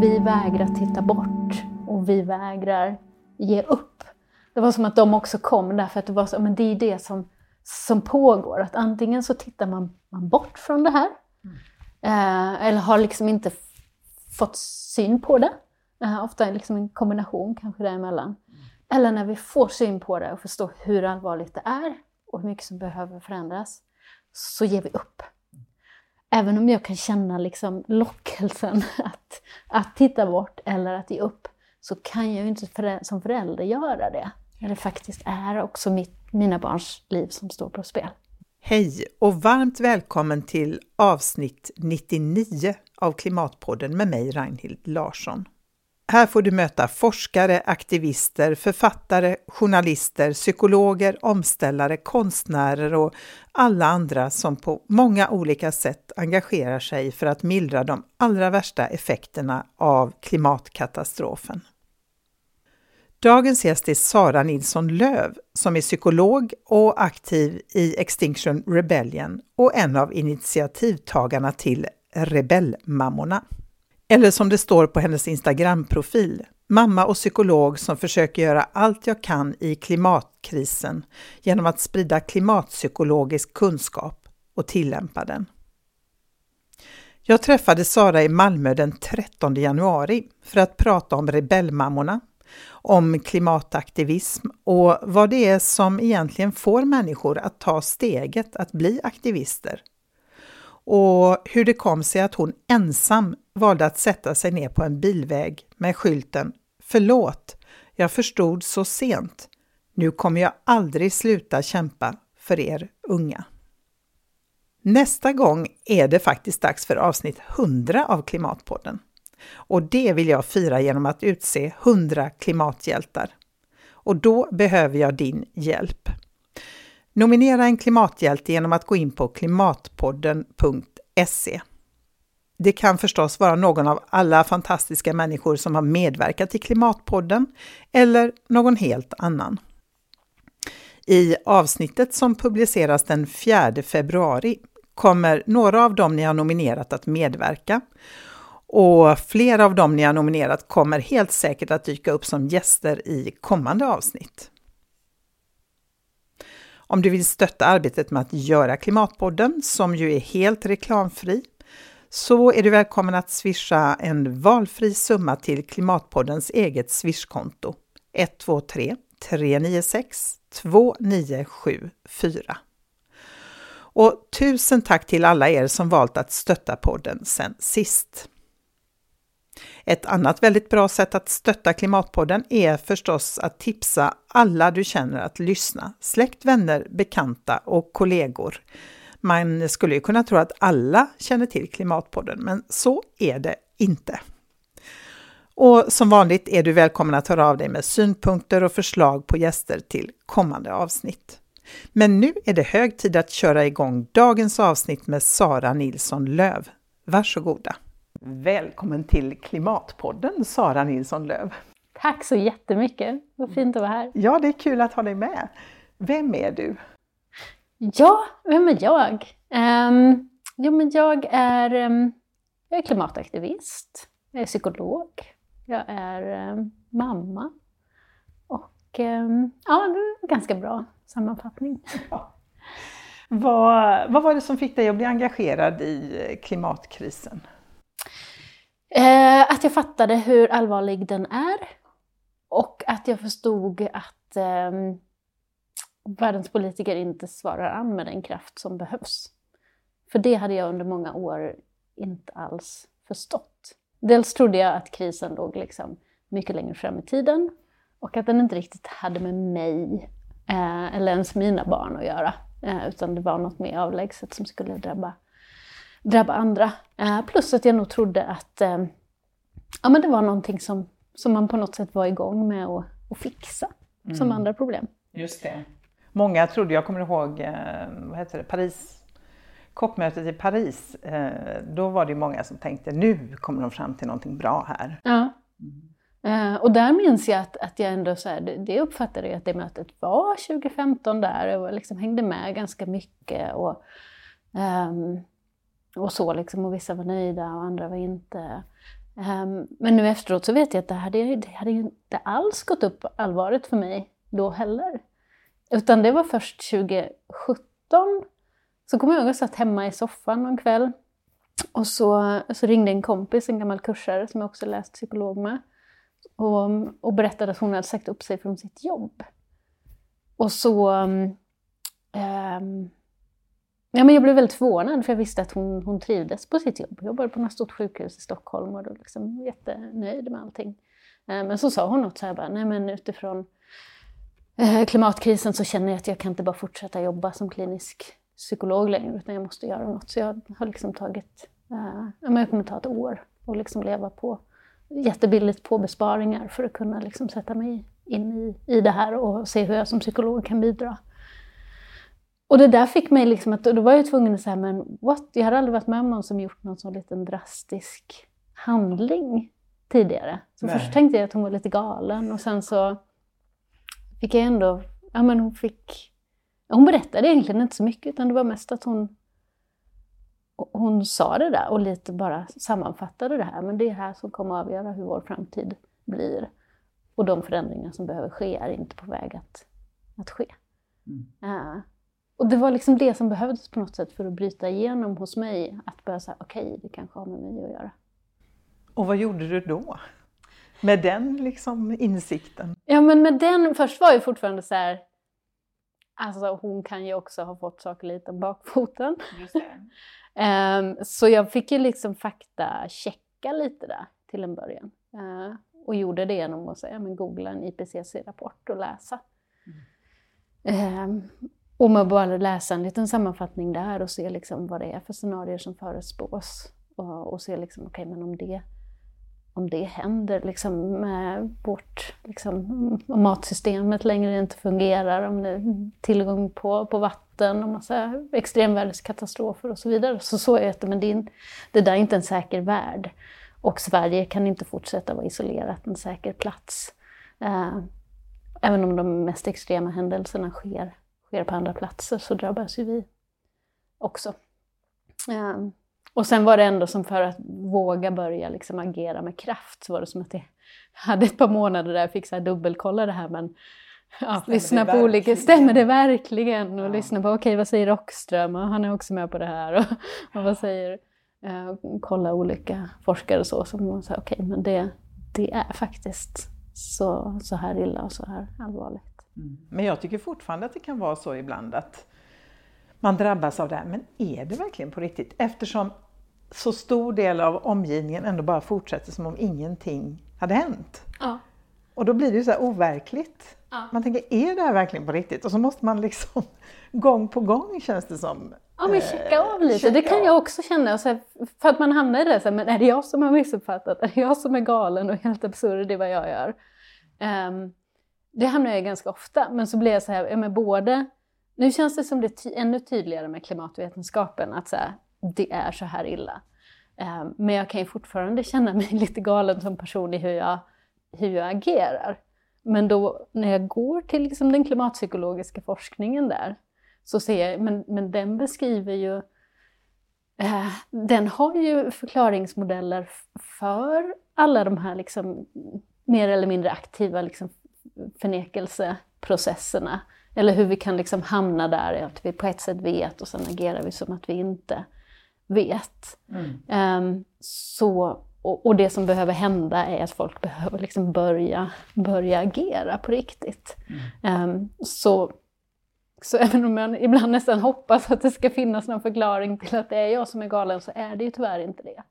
vi vägrar titta bort och vi vägrar ge upp. Det var som att de också kom därför att det var så, men det är det som, som pågår. Att antingen så tittar man, man bort från det här mm. eh, eller har liksom inte fått syn på det. Eh, ofta liksom en kombination kanske däremellan. Mm. Eller när vi får syn på det och förstår hur allvarligt det är och hur mycket som behöver förändras, så ger vi upp. Även om jag kan känna liksom lockelsen att, att titta bort eller att ge upp, så kan jag ju inte som förälder göra det. När det faktiskt är också mitt, mina barns liv som står på spel. Hej och varmt välkommen till avsnitt 99 av Klimatpodden med mig Ragnhild Larsson. Här får du möta forskare, aktivister, författare, journalister, psykologer, omställare, konstnärer och alla andra som på många olika sätt engagerar sig för att mildra de allra värsta effekterna av klimatkatastrofen. Dagens gäst är Sara Nilsson Löv som är psykolog och aktiv i Extinction Rebellion och en av initiativtagarna till Rebellmammorna. Eller som det står på hennes Instagram-profil, mamma och psykolog som försöker göra allt jag kan i klimatkrisen genom att sprida klimatpsykologisk kunskap och tillämpa den. Jag träffade Sara i Malmö den 13 januari för att prata om rebellmammorna, om klimataktivism och vad det är som egentligen får människor att ta steget att bli aktivister. Och hur det kom sig att hon ensam valde att sätta sig ner på en bilväg med skylten Förlåt, jag förstod så sent. Nu kommer jag aldrig sluta kämpa för er unga. Nästa gång är det faktiskt dags för avsnitt 100 av Klimatpodden. Och det vill jag fira genom att utse 100 klimathjältar. Och då behöver jag din hjälp. Nominera en klimathjälte genom att gå in på klimatpodden.se. Det kan förstås vara någon av alla fantastiska människor som har medverkat i Klimatpodden eller någon helt annan. I avsnittet som publiceras den 4 februari kommer några av dem ni har nominerat att medverka och flera av dem ni har nominerat kommer helt säkert att dyka upp som gäster i kommande avsnitt. Om du vill stötta arbetet med att göra Klimatpodden, som ju är helt reklamfri, så är du välkommen att swisha en valfri summa till Klimatpoddens eget swishkonto 123 396 2974. Och tusen tack till alla er som valt att stötta podden sen sist. Ett annat väldigt bra sätt att stötta Klimatpodden är förstås att tipsa alla du känner att lyssna, släkt, vänner, bekanta och kollegor. Man skulle ju kunna tro att alla känner till Klimatpodden, men så är det inte. Och som vanligt är du välkommen att höra av dig med synpunkter och förslag på gäster till kommande avsnitt. Men nu är det hög tid att köra igång dagens avsnitt med Sara Nilsson Löv. Varsågoda! Välkommen till Klimatpodden, Sara Nilsson Löv. Tack så jättemycket! Vad fint att vara här. Ja, det är kul att ha dig med. Vem är du? Ja, vem är jag? Um, jo, men jag är, um, jag är klimataktivist, jag är psykolog, jag är um, mamma och ja, det är ganska bra sammanfattning. Ja. Vad, vad var det som fick dig att bli engagerad i klimatkrisen? Eh, att jag fattade hur allvarlig den är och att jag förstod att eh, världens politiker inte svarar an med den kraft som behövs. För det hade jag under många år inte alls förstått. Dels trodde jag att krisen låg liksom mycket längre fram i tiden och att den inte riktigt hade med mig eh, eller ens mina barn att göra. Eh, utan det var något mer avlägset som skulle drabba drabba andra. Eh, plus att jag nog trodde att eh, ja, men det var någonting som, som man på något sätt var igång med att, att fixa, mm. som andra problem. Just det. Många trodde, jag kommer ihåg, eh, vad heter det, Paris, COP-mötet i Paris, då var det många som tänkte nu kommer de fram till någonting bra här. Ja. Mm. Och där minns jag att, att jag ändå så här, det, det uppfattade jag att det mötet var 2015 där och liksom hängde med ganska mycket. Och, um, och så liksom, och vissa var nöjda och andra var inte. Um, men nu efteråt så vet jag att det hade, det hade inte alls gått upp allvaret för mig då heller. Utan det var först 2017 så kommer jag ihåg att jag satt hemma i soffan någon kväll och så, så ringde en kompis, en gammal kursare som jag också läst psykolog med och, och berättade att hon hade sagt upp sig från sitt jobb. Och så... Um, ja, men jag blev väldigt förvånad för jag visste att hon, hon trivdes på sitt jobb. Hon jobbade på något stort sjukhus i Stockholm och var liksom jättenöjd med allting. Eh, men så sa hon något så här bara, nej men utifrån eh, klimatkrisen så känner jag att jag kan inte bara fortsätta jobba som klinisk psykolog längre utan jag måste göra något. Så jag har liksom tagit, eh, ja, men jag kommer ta ett år och liksom leva på jättebilligt på besparingar för att kunna liksom sätta mig in i, i det här och se hur jag som psykolog kan bidra. Och det där fick mig liksom att, då var jag tvungen att säga, men what? Jag hade aldrig varit med om någon som gjort någon sån liten drastisk handling tidigare. Så Nej. först tänkte jag att hon var lite galen och sen så fick jag ändå, ja men hon fick, hon berättade egentligen inte så mycket utan det var mest att hon hon sa det där och lite bara sammanfattade det här, men det är här som kommer att avgöra hur vår framtid blir. Och de förändringar som behöver ske är inte på väg att, att ske. Mm. Uh, och det var liksom det som behövdes på något sätt för att bryta igenom hos mig, att börja säga okej, okay, det kanske har med mig att göra. Och vad gjorde du då? Med den liksom insikten? Ja, men med den, först var jag fortfarande så här, alltså hon kan ju också ha fått saker lite om bakfoten. Um, så jag fick ju liksom fakta checka lite där till en början. Uh, och gjorde det genom att säga, men googla en IPCC-rapport och läsa. Mm. Um, och med bara läsa en liten sammanfattning där och se liksom vad det är för scenarier som förespås. Och, och se liksom, okej, okay, men om det om det händer liksom med vårt liksom, om matsystemet längre inte fungerar, om det är tillgång på, på vatten och massa extremvärdeskatastrofer och så vidare. Så såg är det, men det, är, det där är inte en säker värld. Och Sverige kan inte fortsätta vara isolerat, en säker plats. Eh, även om de mest extrema händelserna sker, sker på andra platser så drabbas ju vi också. Uh, och sen var det ändå som för att våga börja liksom agera med kraft, så var det som att jag hade ett par månader där jag fick så dubbelkolla det här men ja, lyssna på verkligen? olika, stämmer det verkligen? Och ja. lyssna på, okej okay, vad säger Rockström? Och han är också med på det här. Och, och vad säger, eh, kolla olika forskare och så, säger okej okay, men det, det är faktiskt så, så här illa och så här allvarligt. Mm. Men jag tycker fortfarande att det kan vara så ibland att man drabbas av det här, men är det verkligen på riktigt? Eftersom så stor del av omgivningen ändå bara fortsätter som om ingenting hade hänt. Ja. Och då blir det ju så här overkligt. Ja. Man tänker, är det här verkligen på riktigt? Och så måste man liksom gång på gång känns det som. Ja men checka av lite, det kan jag också känna. Så här, för att man hamnar i det, så här, men är det jag som har missuppfattat? Är det jag som är galen och helt absurd i vad jag gör? Um, det hamnar jag i ganska ofta, men så blir jag så här, ja, men både nu känns det som det är ännu tydligare med klimatvetenskapen, att så här, det är så här illa. Um, men jag kan ju fortfarande känna mig lite galen som person i hur jag, hur jag agerar. Men då när jag går till liksom den klimatpsykologiska forskningen där, så ser jag, men, men den beskriver ju eh, den har ju förklaringsmodeller för alla de här liksom, mer eller mindre aktiva liksom, förnekelseprocesserna. Eller hur vi kan liksom hamna där, att vi på ett sätt vet och sen agerar vi som att vi inte vet. Mm. Um, så, och, och, det som behöver hända är att folk behöver liksom börja, börja agera på riktigt. Mm. Um, så, så även om man ibland nästan hoppas att det ska finnas någon förklaring till att det är jag som är galen så är det ju tyvärr inte det.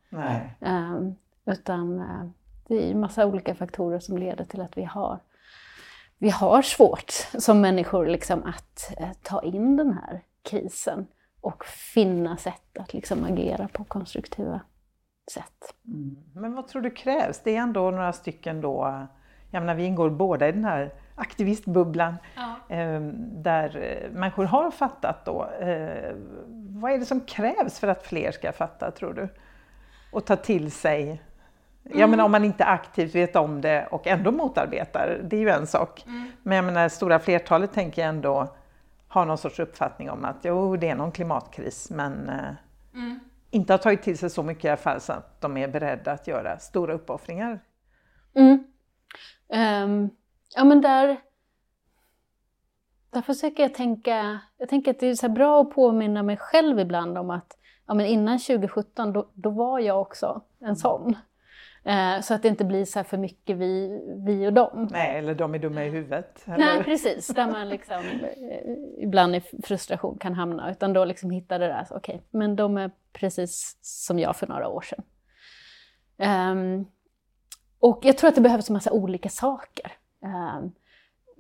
Um, utan uh, det är ju massa olika faktorer som leder till att vi har vi har svårt som människor liksom att eh, ta in den här krisen och finna sätt att liksom agera på konstruktiva sätt. Mm. Men vad tror du krävs? Det är ändå några stycken då, jag menar vi ingår båda i den här aktivistbubblan ja. eh, där människor har fattat då. Eh, vad är det som krävs för att fler ska fatta tror du? Och ta till sig Mm. Jag menar om man inte aktivt vet om det och ändå motarbetar, det är ju en sak. Mm. Men jag menar stora flertalet tänker jag ändå har någon sorts uppfattning om att jo, det är någon klimatkris, men eh, mm. inte har tagit till sig så mycket i alla fall så att de är beredda att göra stora uppoffringar. Mm. Um, ja men där, där försöker jag tänka, jag tänker att det är så bra att påminna mig själv ibland om att ja, men innan 2017 då, då var jag också en sån. Eh, så att det inte blir så för mycket vi, vi och dem. Nej, eller de är dumma i huvudet. Eller? Nej, precis. Där man liksom, eh, ibland i frustration kan hamna. Utan då liksom hitta det där, okej, okay, men de är precis som jag för några år sedan. Um, och jag tror att det behövs en massa olika saker. Um,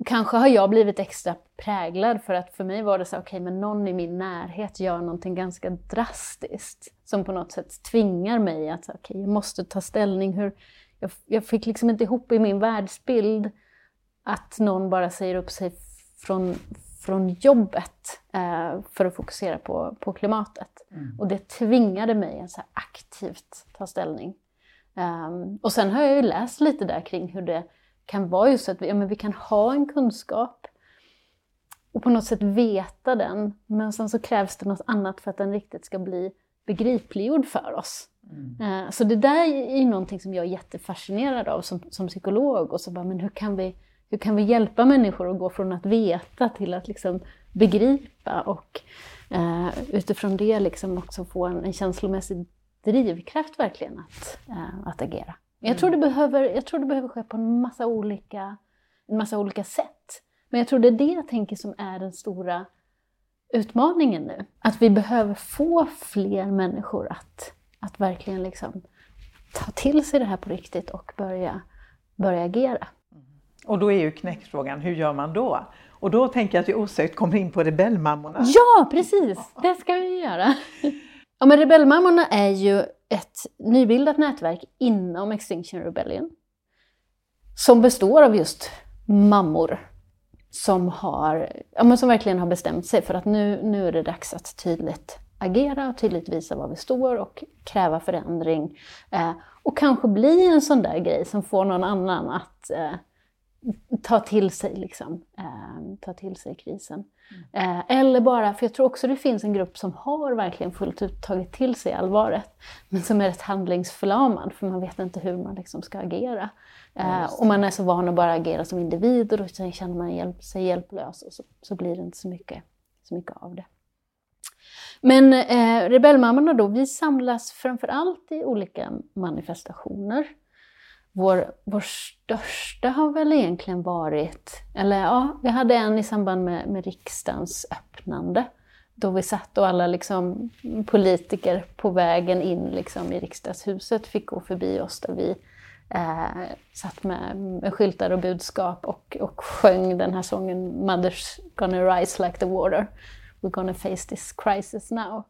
kanske har jag blivit extra präglad för att för mig var det så okej, okay, men någon i min närhet gör någonting ganska drastiskt som på något sätt tvingar mig att, okay, jag måste ta ställning. Hur, jag, jag fick liksom inte ihop i min världsbild att någon bara säger upp sig från, från jobbet eh, för att fokusera på, på klimatet. Mm. Och det tvingade mig att så aktivt ta ställning. Um, och sen har jag ju läst lite där kring hur det kan vara just att vi, ja, men vi kan ha en kunskap och på något sätt veta den, men sen så krävs det något annat för att den riktigt ska bli begripliggjord för oss. Mm. Eh, så det där är någonting som jag är jättefascinerad av som, som psykolog. Och så bara, men hur kan, vi, hur kan vi hjälpa människor att gå från att veta till att liksom begripa och eh, utifrån det liksom också få en, en känslomässig drivkraft verkligen att, eh, att agera. Jag, tror det behöver, jag tror det behöver ske på en massa, olika, en massa olika sätt. Men jag tror det är det jag tänker som är den stora utmaningen nu. Att vi behöver få fler människor att, att verkligen liksom ta till sig det här på riktigt och börja, börja agera. Och då är ju knäckfrågan, hur gör man då? Och då tänker jag att vi osökt kommer in på rebellmammorna. Ja, precis! Det ska vi göra. Ja, men rebellmammorna är ju ett nybildat nätverk inom Extinction Rebellion som består av just mammor som, har, ja, men som verkligen har bestämt sig för att nu, nu är det dags att tydligt agera och tydligt visa var vi står och kräva förändring. Eh, och kanske bli en sån där grej som får någon annan att eh, ta till sig, liksom, eh, ta till sig krisen. Mm. Eh, eller bara, för jag tror också det finns en grupp som har verkligen fullt ut tagit till sig allvaret, men som är rätt handlingsförlamad, för man vet inte hur man liksom ska agera. Eh, och man är så van att bara agera som individ och då känner man hjälp, sig hjälplös och så, så blir det inte så mycket, så mycket av det. Men eh, Rebellmammorna då, vi samlas framför allt i olika manifestationer. Vår, vår största har väl egentligen varit, eller ja, vi hade en i samband med, med riksdagens öppnande. Då vi satt och alla liksom, politiker på vägen in liksom, i riksdagshuset fick gå förbi oss där vi eh, satt med, med skyltar och budskap och, och sjöng den här sången Mother's gonna rise like the water. We're gonna face this crisis now.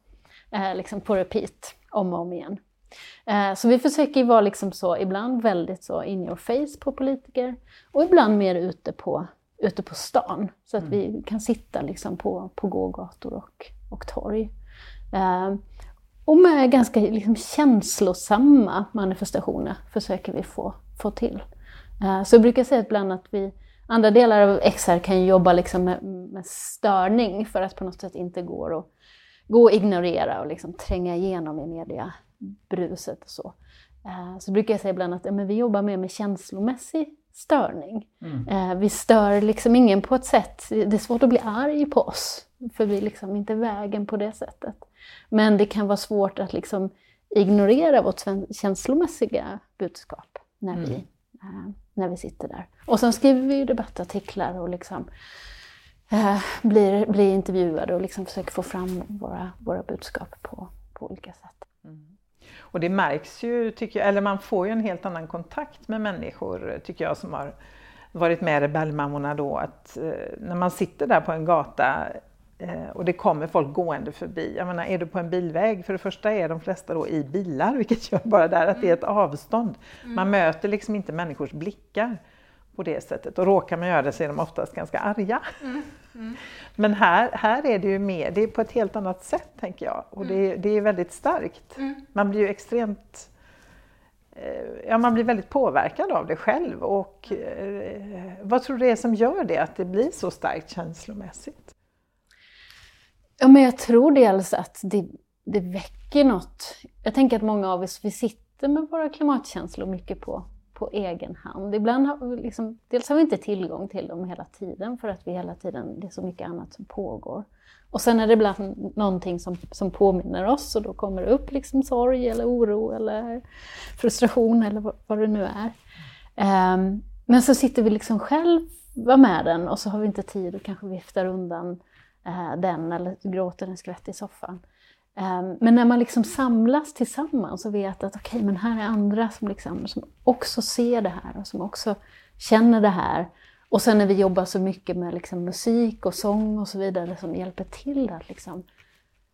Eh, liksom på repeat, om och om igen. Eh, så vi försöker vara liksom så, ibland väldigt så in your face på politiker och ibland mer ute på, ute på stan. Så att mm. vi kan sitta liksom på, på gågator och, och torg. Eh, och med ganska liksom känslosamma manifestationer försöker vi få, få till. Eh, så jag brukar säga ibland att vi, andra delar av XR kan jobba liksom med, med störning för att på något sätt inte gå att gå och ignorera och liksom tränga igenom i mediebruset och så. Eh, så brukar jag säga ibland att ja, men vi jobbar mer med känslomässig störning. Mm. Eh, vi stör liksom ingen på ett sätt, det är svårt att bli arg på oss, för vi är liksom inte vägen på det sättet. Men det kan vara svårt att liksom ignorera vårt känslomässiga budskap när, mm. vi, äh, när vi sitter där. Och sen skriver vi debattartiklar och liksom, äh, blir, blir intervjuade och liksom försöker få fram våra, våra budskap på, på olika sätt. Mm. Och det märks ju, tycker jag, eller man får ju en helt annan kontakt med människor, tycker jag, som har varit med Rebellmammorna då, att eh, när man sitter där på en gata Eh, och det kommer folk gående förbi. Jag menar, är du på en bilväg, för det första är de flesta då i bilar, vilket gör bara där att det är ett mm. avstånd. Man mm. möter liksom inte människors blickar på det sättet och råkar man göra det så är de oftast ganska arga. Mm. Mm. Men här, här är det ju mer, det är på ett helt annat sätt tänker jag och det, mm. det är väldigt starkt. Man blir ju extremt eh, Ja, man blir väldigt påverkad av det själv och eh, vad tror du det är som gör det, att det blir så starkt känslomässigt? Ja, men jag tror dels att det, det väcker något. Jag tänker att många av oss, vi sitter med våra klimatkänslor mycket på, på egen hand. Ibland har vi liksom, dels har vi inte tillgång till dem hela tiden för att vi hela tiden, det är så mycket annat som pågår. Och sen är det ibland någonting som, som påminner oss och då kommer det upp liksom sorg eller oro eller frustration eller vad, vad det nu är. Um, men så sitter vi liksom själva med den och så har vi inte tid och kanske viftar undan uh, Eh, den eller gråter en skvätt i soffan. Ehm, men när man liksom samlas tillsammans och vet att okej, okay, men här är andra som, liksom, som också ser det här och som också känner det här och sen när vi jobbar så mycket med liksom musik och sång och så vidare som hjälper till att liksom,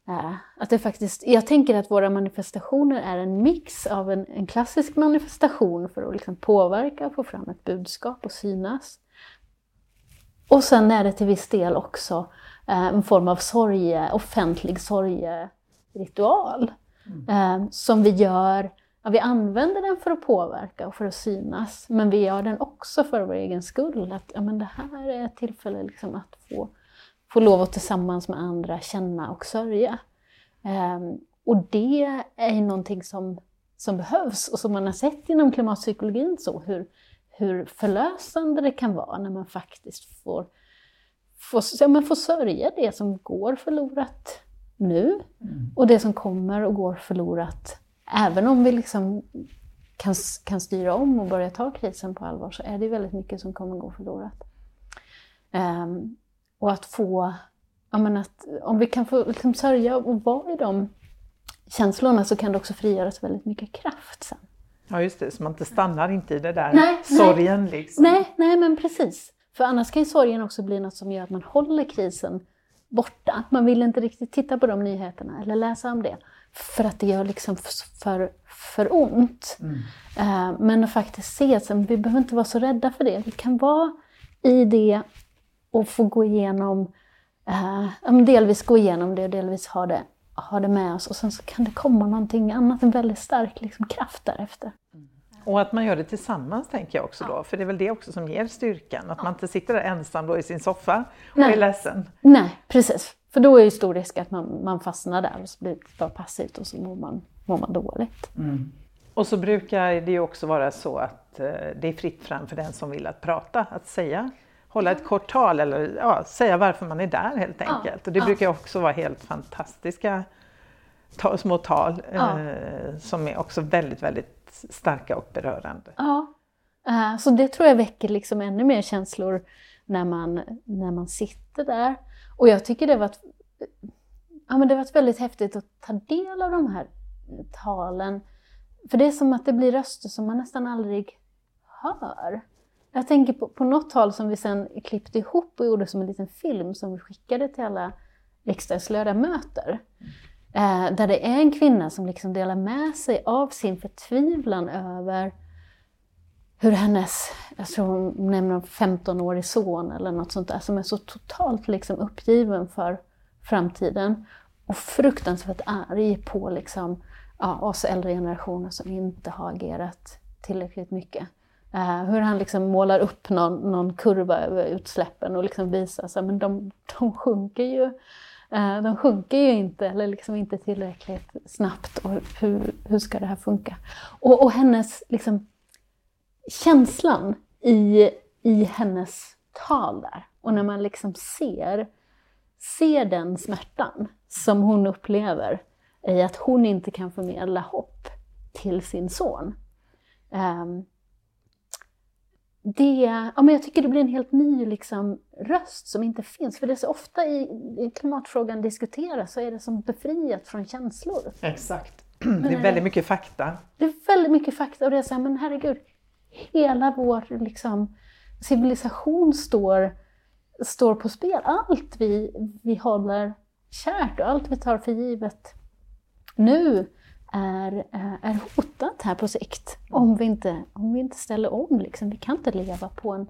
äh, att det faktiskt, jag tänker att våra manifestationer är en mix av en, en klassisk manifestation för att liksom påverka, få fram ett budskap och synas. Och sen är det till viss del också en form av sorge, offentlig sorgeritual. Mm. Äh, som vi gör Ja, vi använder den för att påverka och för att synas, men vi gör den också för vår egen skull. Att ja, men det här är ett tillfälle liksom att få, få lov att tillsammans med andra känna och sörja. Um, och det är ju någonting som, som behövs och som man har sett inom klimatpsykologin, så hur, hur förlösande det kan vara när man faktiskt får, får, ja, sörja det som går förlorat nu mm. och det som kommer och går förlorat även om vi liksom kan, kan styra om och börja ta krisen på allvar så är det väldigt mycket som kommer gå förlorat. Um, och att få, att om vi kan få liksom sörja och vara i de känslorna så kan det också frigöras väldigt mycket kraft sen. Ja just det, så man inte stannar inte i det där nej, sorgen. Nej, liksom. nej, nej men precis. För annars kan ju sorgen också bli något som gör att man håller krisen borta. Man vill inte riktigt titta på de nyheterna eller läsa om det. För att det gör liksom för, för ont. Mm. Uh, men att faktiskt se att vi behöver inte vara så rädda för det. Vi kan vara i det och få gå igenom, uh, delvis gå igenom det och delvis ha det, ha det med oss. Och sen så kan det komma någonting annat, en väldigt stark liksom, kraft därefter. Mm. Och att man gör det tillsammans tänker jag också då, för det är väl det också som ger styrkan, att man inte sitter där ensam då i sin soffa och Nej. är ledsen. Nej, precis. För då är det stor risk att man, man fastnar där och så blir det bara passivt och så mår man, mår man dåligt. Mm. Och så brukar det ju också vara så att eh, det är fritt fram för den som vill att prata, att säga, hålla ett kort tal eller ja, säga varför man är där helt enkelt. Ja, och det ja. brukar också vara helt fantastiska ta, små tal ja. eh, som är också väldigt, väldigt starka och berörande. Ja, eh, så det tror jag väcker liksom ännu mer känslor när man, när man sitter där. Och jag tycker det har varit, ja, men det var väldigt häftigt att ta del av de här talen. För det är som att det blir röster som man nästan aldrig hör. Jag tänker på, på något tal som vi sen klippte ihop och gjorde som en liten film som vi skickade till alla riksdagsledamöter. Eh, där det är en kvinna som liksom delar med sig av sin förtvivlan över hur hennes, jag tror hon nämner en 15-årig son eller något sånt där, som är så totalt liksom uppgiven för framtiden och fruktansvärt arg på liksom, ja, oss äldre generationer som inte har agerat tillräckligt mycket. Uh, hur han liksom målar upp någon, någon kurva över utsläppen och liksom visar att de, de sjunker ju Eh, de sjunker ju inte, eller liksom inte tillräckligt snabbt. Och hur, hur ska det här funka? Och, och hennes liksom, känslan i, i hennes tal där. Och när man liksom ser, ser den smärtan som hon upplever i att hon inte kan förmedla hopp till sin son. Um, det, ja, men jag tycker det blir en helt ny liksom, röst som inte finns. För det är så ofta i, i klimatfrågan diskuteras så är det som befriat från känslor. Exakt. Det är väldigt mycket fakta. Det är väldigt mycket fakta och det är så här, men herregud, hela vår liksom, civilisation står, står på spel. Allt vi, vi håller kärt och allt vi tar för givet nu är, eh, är hotat här på sikt. Om vi inte, om vi inte ställer om. Liksom. Vi kan inte leva på en,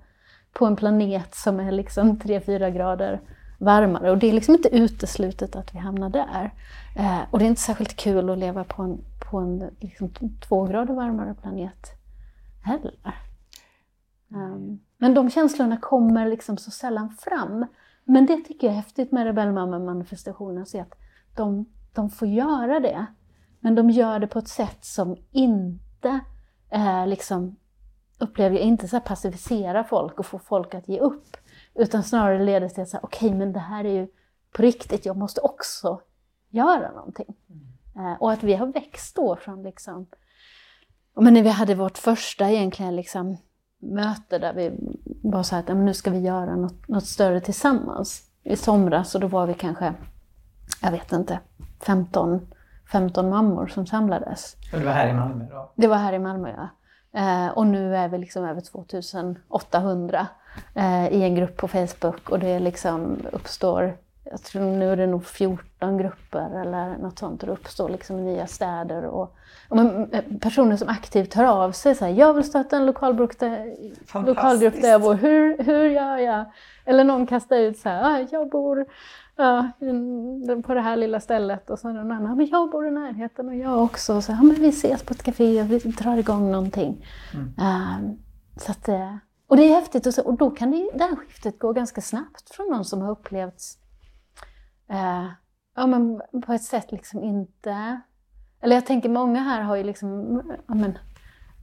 på en planet som är liksom 3-4 grader varmare. Och det är liksom inte uteslutet att vi hamnar där. Eh, och det är inte särskilt kul att leva på en, på en liksom, två grader varmare planet heller. Um, men de känslorna kommer liksom så sällan fram. Men det tycker jag är häftigt med Rebellmamma-manifestationen, att se att de, de får göra det. Men de gör det på ett sätt som inte eh, liksom, upplever jag inte så här passivisera folk och få folk att ge upp. Utan snarare leder till att säga, okej okay, men det här är ju på riktigt, jag måste också göra någonting. Mm. Eh, och att vi har växt då från liksom, men när vi hade vårt första egentligen liksom, möte där vi var så här att nu ska vi göra något, något större tillsammans. I somras, och då var vi kanske, jag vet inte, 15, 15 mammor som samlades. Och det var här i Malmö då? Det var här i Malmö, ja. Eh, och nu är vi liksom över 2800 eh, i en grupp på Facebook och det liksom uppstår jag tror nu är det nog 14 grupper eller något sånt och det uppstår liksom nya städer och, och eh, personer som aktivt hör av sig så här, jag vill starta en lokalgrupp där, lokalgrupp där jag bor, hur, hur gör jag? Eller någon kastar ut så här, ah, jag bor ja, på det här lilla stället och så är det någon annan, men jag bor i närheten och jag också. Och så, ja, men vi ses på ett café och vi drar igång någonting. Mm. Um, så att, eh, och det är häftigt och, så, och då kan det, det här skiftet gå ganska snabbt från någon som har upplevts uh, ja, men på ett sätt liksom inte... Eller jag tänker många här har ju liksom ja, men,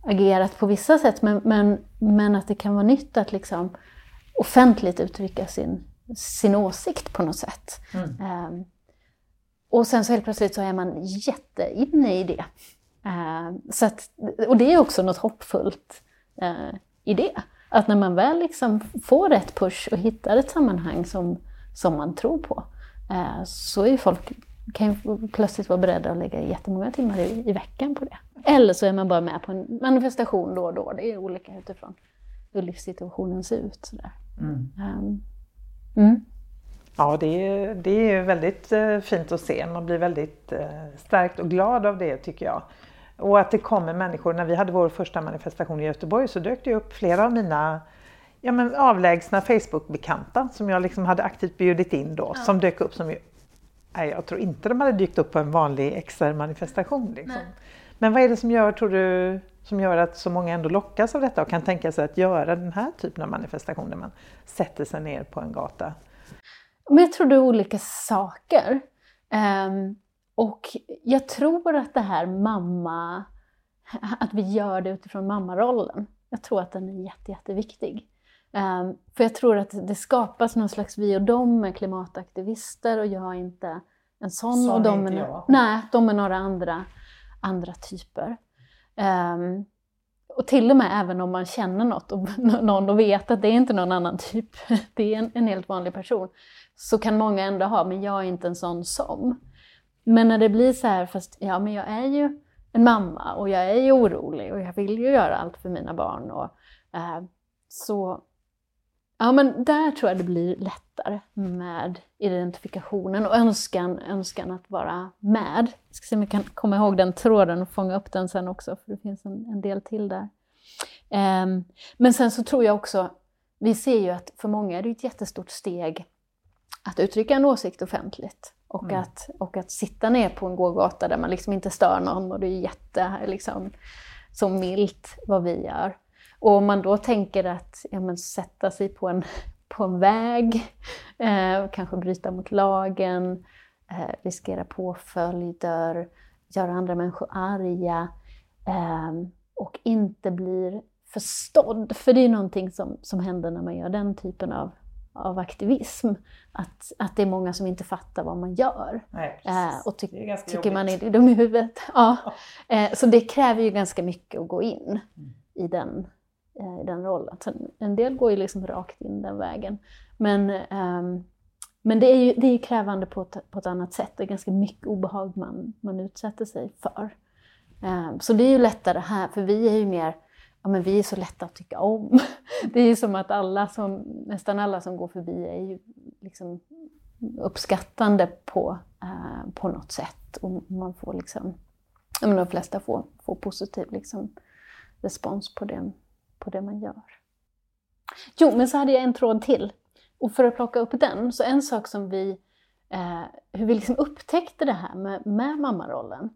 agerat på vissa sätt men, men, men att det kan vara nytt att liksom offentligt uttrycka sin sin åsikt på något sätt. Mm. Um, och sen så helt plötsligt så är man jätteinne i det. Uh, så att, och det är också något hoppfullt uh, i det. Att när man väl liksom får rätt push och hittar ett sammanhang som, som man tror på, så är folk kan ju plötsligt vara beredda att lägga jättemånga timmar i, i veckan på det. Eller så är man bara med på en manifestation då och då. Det är olika utifrån hur livssituationen ser ut. Sådär. Mm. Um, Mm. Ja, det är, det är väldigt eh, fint att se. Man blir väldigt eh, stärkt och glad av det tycker jag. Och att det kommer människor. När vi hade vår första manifestation i Göteborg så dök det upp flera av mina ja, men avlägsna Facebook-bekanta som jag liksom hade aktivt bjudit in då, ja. som dök upp som nej, jag tror inte de hade dykt upp på en vanlig XR-manifestation. Liksom. Men vad är det som gör, tror du, som gör att så många ändå lockas av detta och kan tänka sig att göra den här typen av manifestationer? Man sätter sig ner på en gata. Men jag tror det är olika saker. Um, och jag tror att det här mamma, att vi gör det utifrån mammarollen. Jag tror att den är jätte, jätteviktig. Um, för jag tror att det skapas någon slags vi och dem med klimataktivister och jag är inte en sån. sån och de är, nej, de är några andra, andra typer. Um, och till och med även om man känner något och någon och vet att det är inte någon annan typ, det är en, en helt vanlig person, så kan många ändå ha, men jag är inte en sån som. Men när det blir så här, fast ja men jag är ju en mamma och jag är ju orolig och jag vill ju göra allt för mina barn. Och, eh, så Ja, men där tror jag det blir lättare med identifikationen och önskan, önskan att vara med. Jag ska se om jag kan komma ihåg den tråden och fånga upp den sen också, för det finns en, en del till där. Um, men sen så tror jag också, vi ser ju att för många är det ett jättestort steg att uttrycka en åsikt offentligt. Och, mm. att, och att sitta ner på en gågata där man liksom inte stör någon och det är jätte, liksom, så milt vad vi gör. Och om man då tänker att ja, men, sätta sig på en, på en väg, eh, kanske bryta mot lagen, eh, riskera påföljder, göra andra människor arga eh, och inte blir förstådd. För det är någonting som, som händer när man gör den typen av, av aktivism. Att, att det är många som inte fattar vad man gör. Nej, eh, och ty tycker man är dum i huvudet. Ja. Eh, så det kräver ju ganska mycket att gå in mm. i den Eh, i den rollen. Sen, en del går ju liksom rakt in den vägen. Men, um, men det är ju det är krävande på ett, på ett annat sätt. Det är ganska mycket obehag man, man utsätter sig för. Um, så det är ju lättare här, för vi är ju mer ja, men vi är så lätta att tycka om. Det är ju som att alla som, nästan alla som går förbi är ju liksom uppskattande på, uh, på något sätt. Och man får liksom, ja, men de flesta får, får positiv liksom, respons på den, på det man gör. Jo, men så hade jag en tråd till. Och för att plocka upp den, så en sak som vi, eh, hur vi liksom upptäckte det här med, med mammarollen,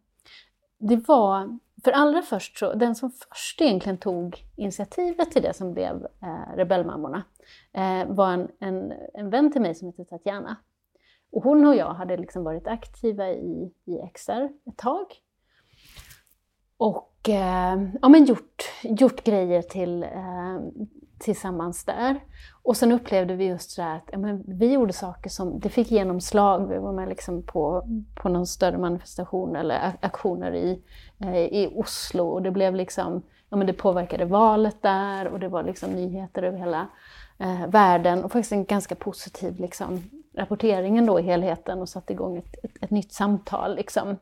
det var, för allra först så, den som först egentligen tog initiativet till det som blev eh, Rebellmammorna, eh, var en, en, en vän till mig som heter Tatjana. Och hon och jag hade liksom varit aktiva i, i XR ett tag. Och eh, ja, men gjort, gjort grejer till, eh, tillsammans där. Och sen upplevde vi just så att ja, men vi gjorde saker som, det fick genomslag. Vi var med liksom på, på någon större manifestation eller aktioner i, eh, i Oslo och det blev liksom, ja men det påverkade valet där och det var liksom nyheter över hela eh, världen och faktiskt en ganska positiv liksom, rapportering då i helheten och satte igång ett, ett, ett nytt samtal liksom,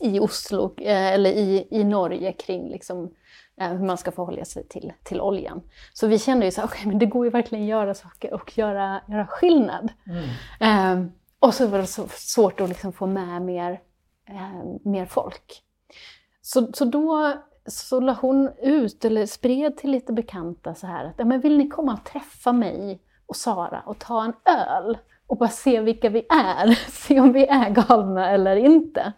i Oslo, eh, eller i, i Norge kring liksom, eh, hur man ska förhålla sig till, till oljan. Så vi kände ju så okay, men det går ju verkligen att göra saker och göra, göra skillnad. Mm. Eh, och så var det så svårt att liksom få med mer, eh, mer folk. Så, så då så la hon ut, eller spred till lite bekanta så här att, ja, men vill ni komma och träffa mig och Sara och ta en öl och bara se vilka vi är, se om vi är galna eller inte.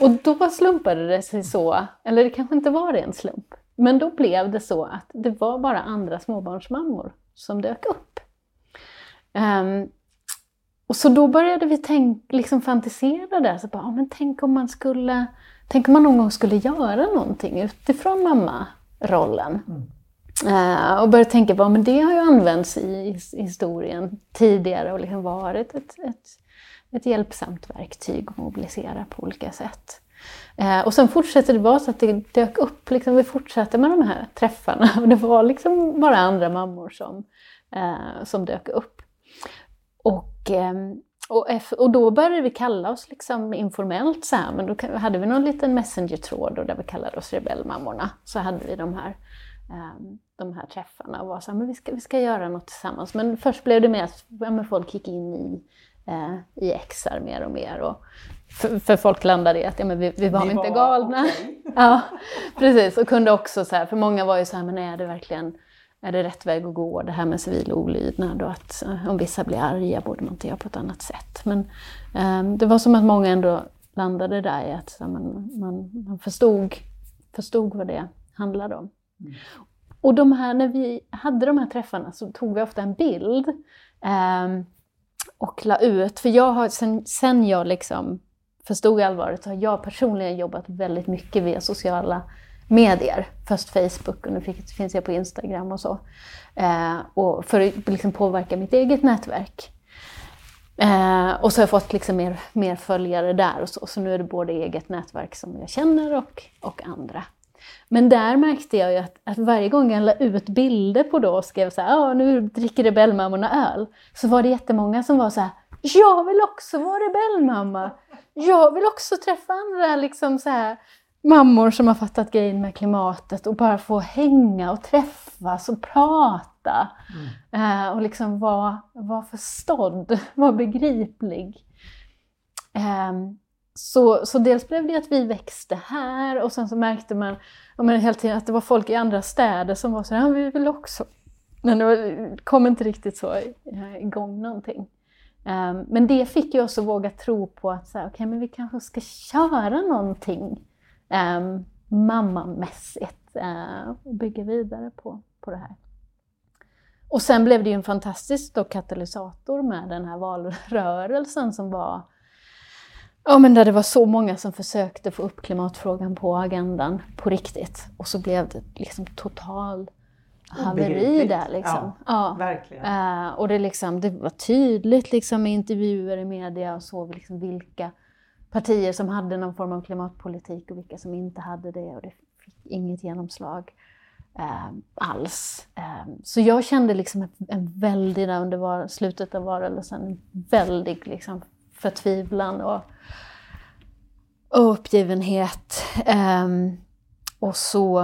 Och då slumpade det sig så, eller det kanske inte var en slump, men då blev det så att det var bara andra småbarnsmammor som dök upp. Um, och så då började vi tänk, liksom fantisera där, så bara, ja, men tänk om man skulle, tänk om man någon gång skulle göra någonting utifrån mammarollen. Mm. Uh, och började tänka på, men det har ju använts i, i historien tidigare och liksom varit ett, ett ett hjälpsamt verktyg att mobilisera på olika sätt. Eh, och sen fortsätter det vara så att det dök upp, liksom, vi fortsatte med de här träffarna och det var liksom bara andra mammor som, eh, som dök upp. Och, eh, och, och, då började vi kalla oss liksom informellt så här, men då hade vi någon liten messenger-tråd där vi kallade oss rebellmammorna. Så hade vi de här, de här träffarna och var så här, men vi ska, vi ska göra något tillsammans. Men först blev det mer att ja, folk gick in i eh, i XR mer och mer. Och för, för folk landade i att ja, men vi, vi var vi inte var, galna. Okay. ja, precis. Och kunde också så här, för många var ju så här, men är det verkligen är det rätt väg att gå, det här med civil olydnad och att eh, om vissa blir arga borde man inte göra på ett annat sätt. Men eh, det var som att många ändå landade där i att så man, man, man förstod, förstod vad det handlade om. Mm. Och de här, när vi hade de här träffarna så tog vi ofta en bild. Eh, och la ut. För jag har, sen, sen jag liksom förstod allvaret, så har jag personligen jobbat väldigt mycket via sociala medier. Först Facebook och nu finns jag på Instagram och så. Eh, och för att liksom påverka mitt eget nätverk. Eh, och så har jag fått liksom mer, mer följare där och så, så nu är det både eget nätverk som jag känner och, och andra. Men där märkte jag ju att, att varje gång jag la ut bilder på då och skrev så här, nu dricker rebellmammorna öl, så var det jättemånga som var så här, jag vill också vara rebellmamma. Jag vill också träffa andra liksom så här, mammor som har fattat grejen med klimatet och bara få hänga och träffas och prata. Mm. Uh, och liksom vara var förstådd, vara begriplig. Um, så, så dels blev det att vi växte här och sen så märkte man ja, men hela tiden att det var folk i andra städer som var så här, ja, vi vill också. Men det var, kom inte riktigt så eh, igång någonting. Um, men det fick ju oss att våga tro på att så här, okay, men vi kanske ska köra någonting um, mammamässigt uh, och bygga vidare på, på det här. Och sen blev det ju en fantastisk då, katalysator med den här valrörelsen som var Ja, men där det var så många som försökte få upp klimatfrågan på agendan på riktigt. Och så blev det liksom total haveri där. Liksom. Ja. Verkligen. Uh, och det, liksom, det var tydligt liksom, i intervjuer i media och så, liksom, vilka partier som hade någon form av klimatpolitik och vilka som inte hade det. Och det fick inget genomslag uh, alls. Uh, så jag kände liksom en, en väldig, under var, slutet av valrörelsen, en väldig liksom, förtvivlan och, och uppgivenhet. Um, och, så,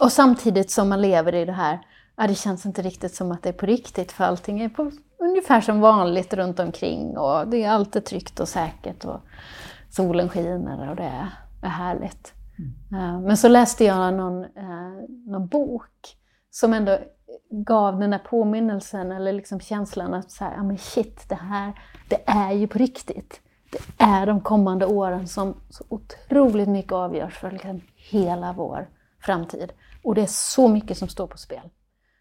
och samtidigt som man lever i det här, ja, det känns inte riktigt som att det är på riktigt för allting är på, ungefär som vanligt runt omkring och det är alltid tryggt och säkert och solen skiner och det är, är härligt. Mm. Uh, men så läste jag någon, uh, någon bok som ändå gav den där påminnelsen eller liksom känslan att så här, ja men shit, det här, det är ju på riktigt. Det är de kommande åren som så otroligt mycket avgörs för liksom hela vår framtid. Och det är så mycket som står på spel.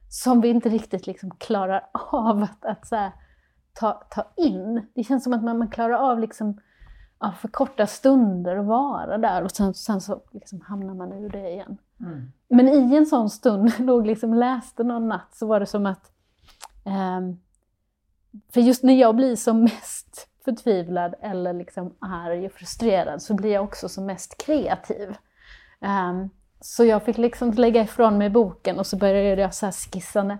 Som vi inte riktigt liksom klarar av att, att här, ta, ta in. Det känns som att man, man klarar av liksom, ja, för korta stunder att vara där och sen, sen så liksom hamnar man ur det igen. Mm. Men i en sån stund, låg liksom läste någon natt, så var det som att eh, för just när jag blir som mest förtvivlad eller liksom arg och frustrerad så blir jag också som mest kreativ. Um, så jag fick liksom lägga ifrån mig boken och så började jag så skissa,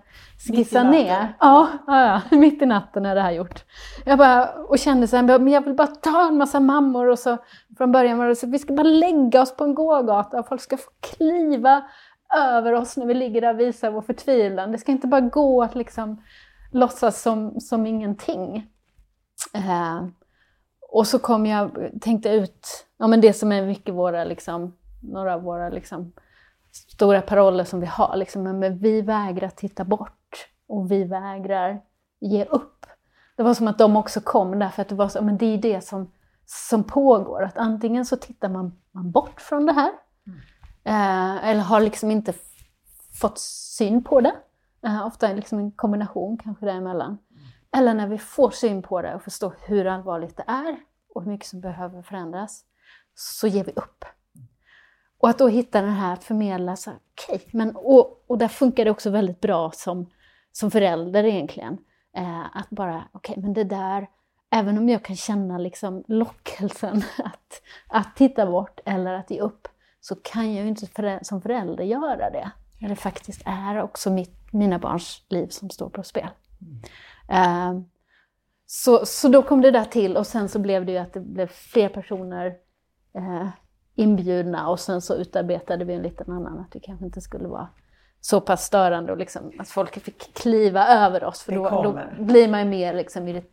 skissa ner. Ja, ja, ja, mitt i natten är det här gjort. Jag bara, och kände så här, men jag vill bara ta en massa mammor och så från början var det så vi ska bara lägga oss på en gågata och folk ska få kliva över oss när vi ligger där och visar vår förtvivlan. Det ska inte bara gå att liksom låtsas som, som ingenting. Eh, och så kom jag, tänkte ut, ja men det som är mycket våra liksom några av våra liksom, stora paroller som vi har. Liksom, men vi vägrar titta bort och vi vägrar ge upp. Det var som att de också kom därför att det var så, men det är det som, som pågår. Att antingen så tittar man, man bort från det här mm. eh, eller har liksom inte fått syn på det. Eh, ofta liksom en kombination kanske däremellan. Eller när vi får syn på det och förstår hur allvarligt det är och hur mycket som behöver förändras, så ger vi upp. Och att då hitta den här att förmedla, så, okay, men, och, och där funkar det också väldigt bra som, som förälder egentligen. Eh, att bara, okej, okay, men det där, även om jag kan känna liksom lockelsen att, att titta bort eller att ge upp, så kan jag ju inte förä som förälder göra det. När det faktiskt är också mitt, mina barns liv som står på spel. Mm. Eh, så, så då kom det där till och sen så blev det ju att det blev fler personer eh, inbjudna och sen så utarbetade vi en liten annan att det kanske inte skulle vara så pass störande och liksom, att folk fick kliva över oss för då, då, blir man ju mer liksom irriterad.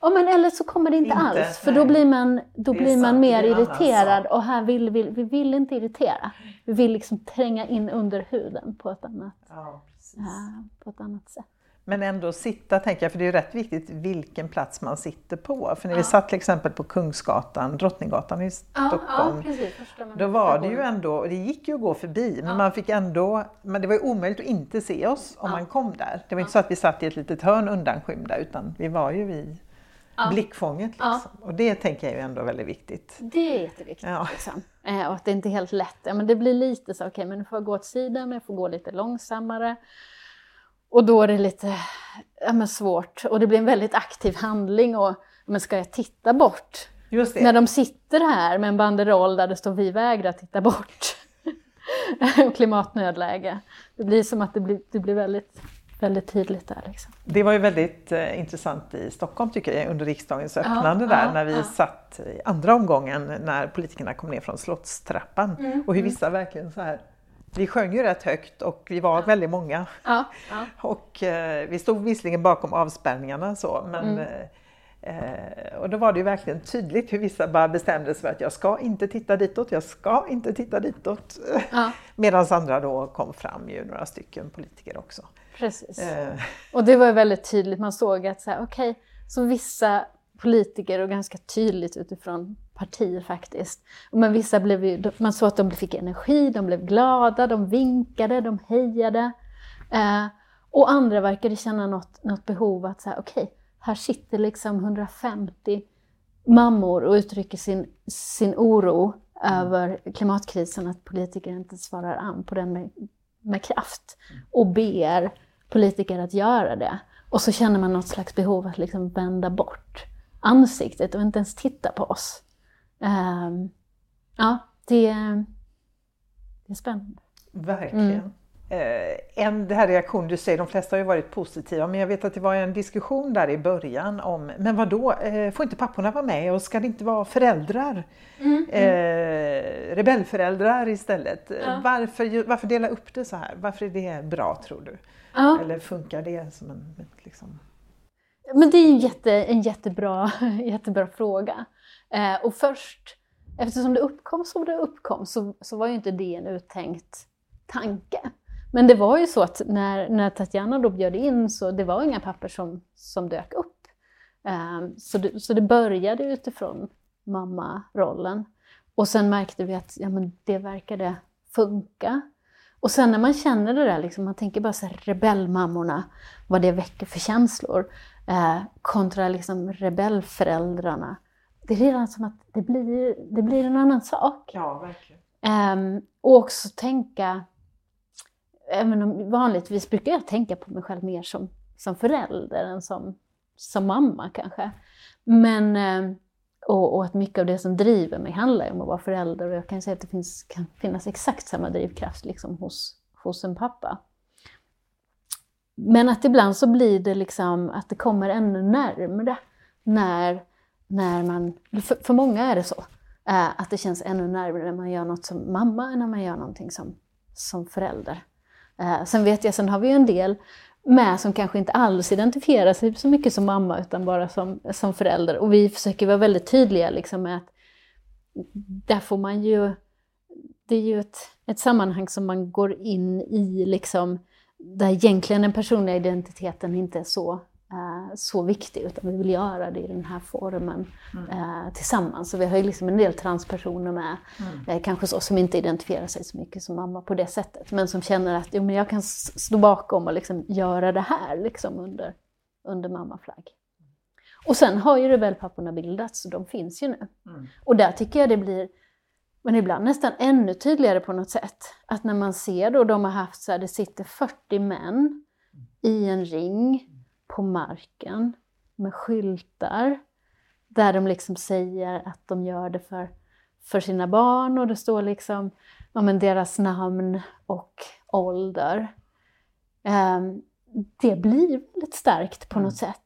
Ja, men eller så kommer det inte, inte alls, för nej. då blir man, då blir man mer irriterad och här vill vi, vi vill inte irritera. Vi vill liksom tränga in under huden på ett annat, ja, på ett annat sätt. Men ändå sitta, tänker jag, för det är ju rätt viktigt vilken plats man sitter på. För när ja. vi satt till exempel på Kungsgatan, Drottninggatan i Stockholm, ja, precis, då var det ju ändå, det gick ju att gå förbi, men man fick ändå, men det var ju omöjligt att inte se oss om man kom där. Det var inte så att vi satt i ett litet hörn undanskymda, utan vi var ju i blickfånget. Liksom. Och det tänker jag är ändå väldigt viktigt. Det är jätteviktigt. Ja. Liksom. Eh, och att det inte är helt lätt. Ja, men det blir lite så, okej, okay, men nu får jag gå åt sidan, men jag får gå lite långsammare. Och då är det lite ja, svårt och det blir en väldigt aktiv handling. Och, men ska jag titta bort? När de sitter här med en banderoll där det står vi vägrar titta bort. Klimatnödläge. Det blir som att det blir, det blir väldigt, väldigt tydligt där. Liksom. Det var ju väldigt eh, intressant i Stockholm tycker jag under riksdagens öppnande ja, där ja, när vi ja. satt i andra omgången när politikerna kom ner från Slottstrappan mm, och hur mm. vissa verkligen så här vi sjöng ju rätt högt och vi var väldigt många. Ja, ja. Och eh, vi stod visserligen bakom avspärrningarna så, men mm. eh, och då var det ju verkligen tydligt hur vissa bara bestämde sig för att jag ska inte titta ditåt, jag ska inte titta ditåt. Ja. Medan andra då kom fram ju några stycken politiker också. Precis. Eh. Och det var väldigt tydligt, man såg att så här, okej, okay, så vissa politiker och ganska tydligt utifrån partier faktiskt. Men vissa blev ju, man såg att de fick energi, de blev glada, de vinkade, de hejade. Eh, och andra verkade känna något, något behov att säga okej, okay, här sitter liksom 150 mammor och uttrycker sin, sin oro mm. över klimatkrisen, att politiker inte svarar an på den med, med kraft och ber politiker att göra det. Och så känner man något slags behov att liksom vända bort ansiktet och inte ens titta på oss. Um, ja, det, det är spännande. Verkligen. Mm. Eh, en det här reaktion du säger, de flesta har ju varit positiva, men jag vet att det var en diskussion där i början om, men vad då eh, får inte papporna vara med och ska det inte vara föräldrar? Mm. Eh, rebellföräldrar istället. Ja. Varför, varför dela upp det så här? Varför är det bra tror du? Ja. Eller funkar det som en... Liksom... Men det är en, jätte, en jättebra, jättebra fråga. Eh, och först, eftersom det uppkom som det uppkom, så, så var ju inte det en uttänkt tanke. Men det var ju så att när, när Tatjana då bjöd in så det var inga papper som, som dök upp. Eh, så, det, så det började utifrån mammarollen. Och sen märkte vi att ja, men det verkade funka. Och sen när man känner det där, liksom, man tänker bara så här, rebellmammorna, vad det väcker för känslor, eh, kontra liksom rebellföräldrarna. Det är redan som att det blir, det blir en annan sak. Ja, verkligen. Eh, och också tänka, även om vanligtvis brukar jag tänka på mig själv mer som, som förälder än som, som mamma kanske. Men eh, och, och, att mycket av det som driver mig handlar om att vara förälder och jag kan säga att det finns, kan finnas exakt samma drivkraft liksom hos, hos en pappa. Men att ibland så blir det liksom att det kommer ännu närmre när, när man, för, för många är det så, eh, att det känns ännu närmre när man gör något som mamma än när man gör någonting som, som förälder. Eh, sen vet jag, sen har vi ju en del med som kanske inte alls identifierar sig så mycket som mamma utan bara som, som förälder. Och vi försöker vara väldigt tydliga liksom med att där får man ju, det är ju ett, ett sammanhang som man går in i liksom, där egentligen den personliga identiteten inte är så eh, så viktig, utan vi vill göra det i den här formen mm. eh, tillsammans. Så vi har ju liksom en del transpersoner med, mm. eh, kanske så, som inte identifierar sig så mycket som mamma på det sättet, men som känner att jo, men jag kan stå bakom och liksom göra det här liksom under, under mammaflagg. Och sen har ju rebellpapporna bildats, så de finns ju nu. Mm. Och där tycker jag det blir men ibland nästan ännu tydligare på något sätt. Att när man ser då de har haft så här, det sitter 40 män i en ring på marken med skyltar där de liksom säger att de gör det för, för sina barn och det står liksom ja, men deras namn och ålder. Um, det blir väldigt starkt på något mm. sätt.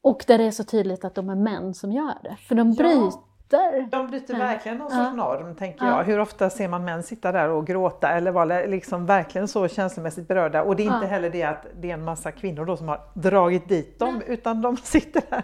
Och där det är så tydligt att de är män som gör det, för de bryter byter. De byter verkligen någon sorts norm, tänker jag. Hur ofta ser man män sitta där och gråta eller vara liksom verkligen så känslomässigt berörda? Och det är inte heller det att det är en massa kvinnor då som har dragit dit dem, utan de sitter där.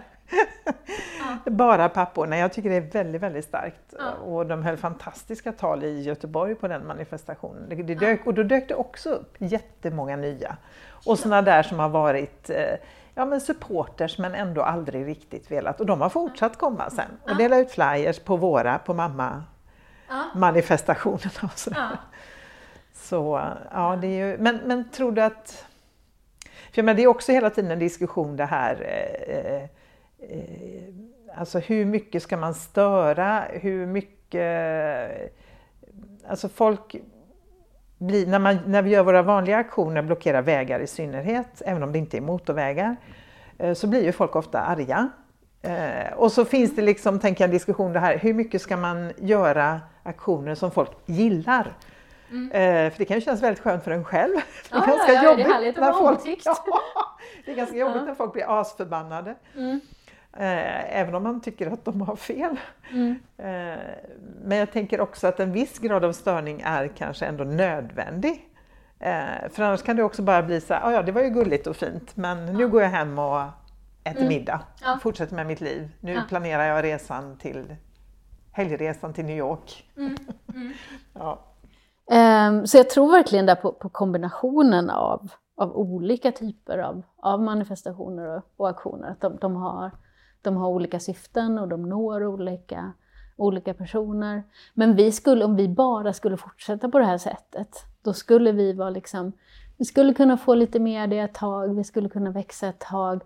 Bara papporna. Jag tycker det är väldigt, väldigt starkt. Och de höll fantastiska tal i Göteborg på den manifestationen. Det dök, och då dök det också upp jättemånga nya. Och sådana där som har varit eh, ja, men supporters men ändå aldrig riktigt velat. Och de har fortsatt komma sen och dela ut flyers på våra, på mamma manifestationerna och så. Ja. Så ja, det är ju, men, men tror du att... För jag menar, det är också hela tiden en diskussion det här eh, eh, Alltså hur mycket ska man störa? Hur mycket... Alltså folk blir, när, man, när vi gör våra vanliga aktioner, blockerar vägar i synnerhet, även om det inte är motorvägar, eh, så blir ju folk ofta arga. Eh, och så finns det liksom, tänker jag, en diskussion det här, hur mycket ska man göra aktioner som folk gillar? Mm. Eh, för det kan ju kännas väldigt skönt för en själv. Det är ja, ganska ja, jobbigt det är härligt när folk, ja, Det är ganska jobbigt när folk blir asförbannade. Mm. Eh, även om man tycker att de har fel. Mm. Eh, men jag tänker också att en viss grad av störning är kanske ändå nödvändig. Eh, för annars kan det också bara bli så här, ah, ja det var ju gulligt och fint men nu går jag hem och äter mm. middag, ja. fortsätter med mitt liv. Nu ja. planerar jag resan till helgresan till New York. Mm. Mm. ja. um, så jag tror verkligen där på, på kombinationen av, av olika typer av, av manifestationer och, och aktioner, att de, de har de har olika syften och de når olika, olika personer. Men vi skulle, om vi bara skulle fortsätta på det här sättet, då skulle vi vara liksom, vi skulle kunna få lite mer det ett tag, vi skulle kunna växa ett tag.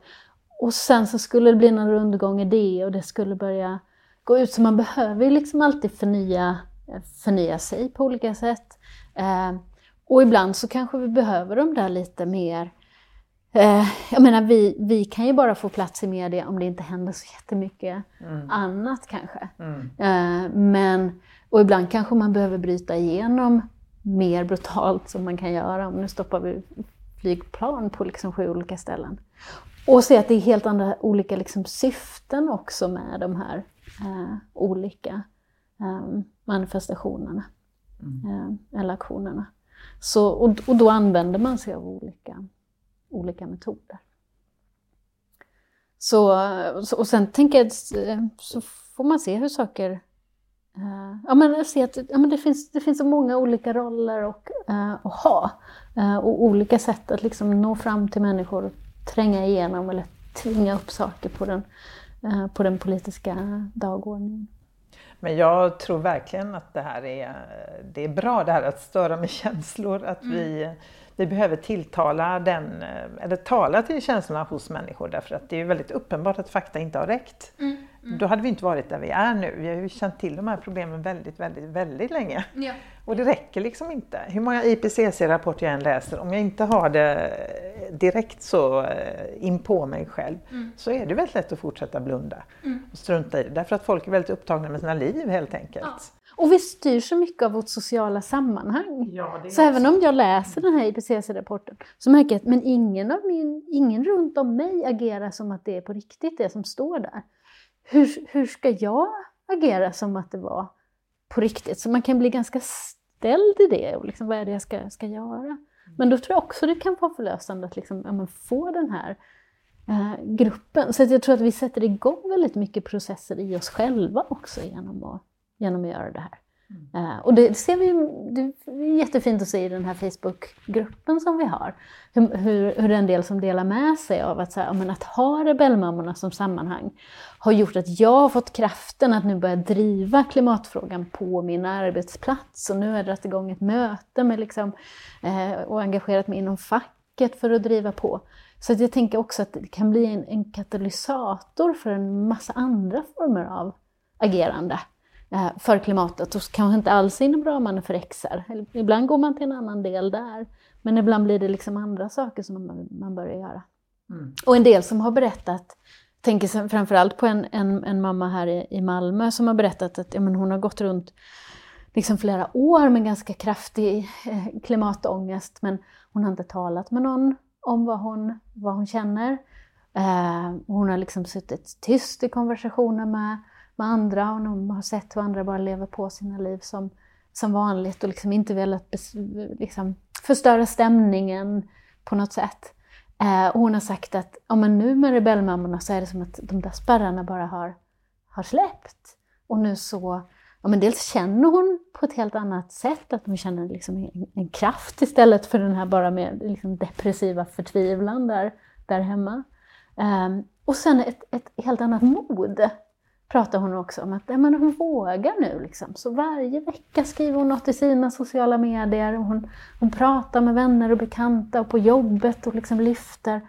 Och sen så skulle det bli någon rundgång i det och det skulle börja gå ut. Så man behöver ju liksom alltid förnya, förnya sig på olika sätt. Eh, och ibland så kanske vi behöver de där lite mer Eh, jag menar, vi, vi kan ju bara få plats i media om det inte händer så jättemycket mm. annat kanske. Mm. Eh, men, och ibland kanske man behöver bryta igenom mer brutalt som man kan göra. Om nu stoppar vi flygplan på liksom sju olika ställen. Och se att det är helt andra olika liksom syften också med de här eh, olika eh, manifestationerna mm. Eh, eller aktionerna. Så, och, och då använder man sig av olika olika metoder. Så, och sen tänker jag, så får man se hur saker uh, ja, men se att ja, men det, finns, det finns så många olika roller och, uh, att ha och olika sätt att liksom nå fram till människor och tränga igenom eller tvinga upp saker på den, på den politiska dagordningen. Men jag tror verkligen att det här är, det är bra det här att störa med känslor, att mm. vi, vi behöver tilltala den, eller tala till känslorna hos människor därför att det är väldigt uppenbart att fakta inte har räckt. Mm. Mm. Då hade vi inte varit där vi är nu. Vi har ju känt till de här problemen väldigt, väldigt, väldigt länge. Ja. Och det räcker liksom inte. Hur många IPCC-rapporter jag än läser, om jag inte har det direkt så eh, in på mig själv mm. så är det väldigt lätt att fortsätta blunda mm. och strunta i det. Därför att folk är väldigt upptagna med sina liv helt enkelt. Ja. Och vi styr så mycket av vårt sociala sammanhang. Ja, så även om jag läser den här IPCC-rapporten så märker jag att men ingen, av min, ingen runt om mig agerar som att det är på riktigt det som står där. Hur, hur ska jag agera som att det var på riktigt? Så man kan bli ganska ställd i det och liksom, vad är det jag ska, ska göra? Men då tror jag också det kan vara förlösande att liksom, ja, få den här eh, gruppen. Så jag tror att vi sätter igång väldigt mycket processer i oss själva också genom att, genom att göra det här. Mm. Uh, och det ser vi, det är jättefint att se i den här Facebookgruppen som vi har, hur, hur, hur en del som delar med sig av att, så här, men att ha rebellmammorna som sammanhang har gjort att jag har fått kraften att nu börja driva klimatfrågan på min arbetsplats. Och nu har jag dragit igång ett möte med liksom, uh, och engagerat mig inom facket för att driva på. Så jag tänker också att det kan bli en, en katalysator för en massa andra former av agerande. Eh, för klimatet och kanske inte alls inom ramarna för XR. Ibland går man till en annan del där, men ibland blir det liksom andra saker som man, börjar göra. Mm. Och en del som har berättat, tänker framförallt på en, en, en mamma här i, i Malmö som har berättat att ja, men hon har gått runt liksom flera år med ganska kraftig eh, klimatångest, men hon har inte talat med någon om vad hon, vad hon känner. Eh, hon har liksom suttit tyst i konversationer med med andra och de har sett hur andra bara lever på sina liv som, som vanligt och liksom inte velat liksom, förstöra stämningen på något sätt. Eh, och hon har sagt att ja, men nu med rebellmammorna så är det som att de där spärrarna bara har, har släppt. Och nu så, ja, men dels känner hon på ett helt annat sätt, att hon känner liksom en, en kraft istället för den här bara med liksom depressiva förtvivlan där, där hemma. Eh, och sen ett, ett helt annat mod pratar hon också om att ja, men hon vågar nu. Liksom. Så varje vecka skriver hon något i sina sociala medier. Hon, hon pratar med vänner och bekanta och på jobbet och liksom lyfter.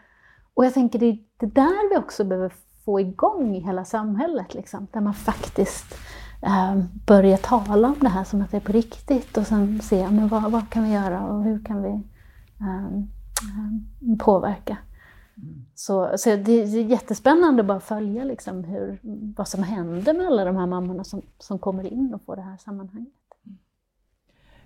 Och jag tänker det är det där vi också behöver få igång i hela samhället. Liksom, där man faktiskt eh, börjar tala om det här som att det är på riktigt och sen se men vad, vad kan vi göra och hur kan vi eh, eh påverka. Så, så det är jättespännande att bara följa liksom hur, vad som händer med alla de här mammorna som, som kommer in och får det här sammanhanget.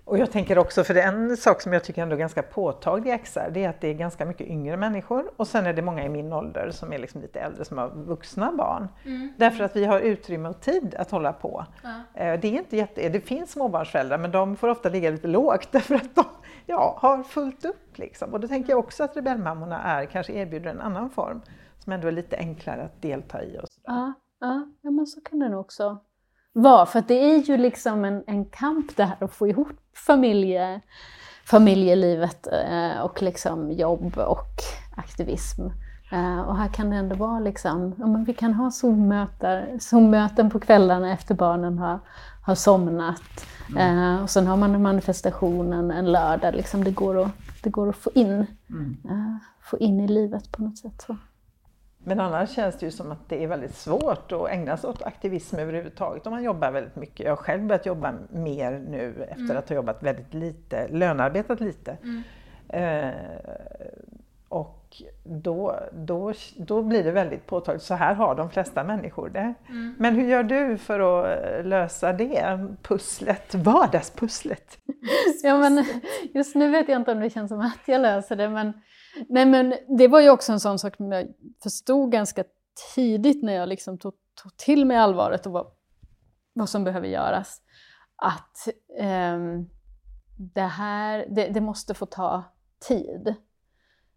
Och jag tänker också, för en sak som jag tycker ändå är ganska påtaglig i XR, det är att det är ganska mycket yngre människor och sen är det många i min ålder som är liksom lite äldre som har vuxna barn. Mm. Därför att vi har utrymme och tid att hålla på. Ja. Eh, det, är inte jätte, det finns småbarnsföräldrar men de får ofta ligga lite lågt därför att de ja, har fullt upp. Liksom. Och då tänker jag också att rebellmammorna är, kanske erbjuder en annan form som ändå är lite enklare att delta i. Och ja, ja, ja, men så kan det nog också vara. För det är ju liksom en, en kamp det här att få ihop familje, familjelivet eh, och liksom jobb och aktivism. Eh, och här kan det ändå vara liksom, ja, men vi kan ha Zoom-möten, Zoom på kvällarna efter barnen har, har somnat. Mm. Eh, och sen har man manifestationen en lördag. Liksom det, går att, det går att få in, mm. eh, få in i livet på något sätt. Så. Men annars känns det ju som att det är väldigt svårt att ägna sig åt aktivism överhuvudtaget om man jobbar väldigt mycket. Jag har själv börjat jobba mer nu efter mm. att ha jobbat väldigt lite, lönearbetat lite. Mm. Eh, och då, då, då blir det väldigt påtagligt, så här har de flesta människor det. Mm. Men hur gör du för att lösa det pusslet, vardagspusslet? ja, men just nu vet jag inte om det känns som att jag löser det, men, nej, men det var ju också en sån sak som jag förstod ganska tidigt när jag liksom tog, tog till mig allvaret och vad, vad som behöver göras. Att um, det här, det, det måste få ta tid.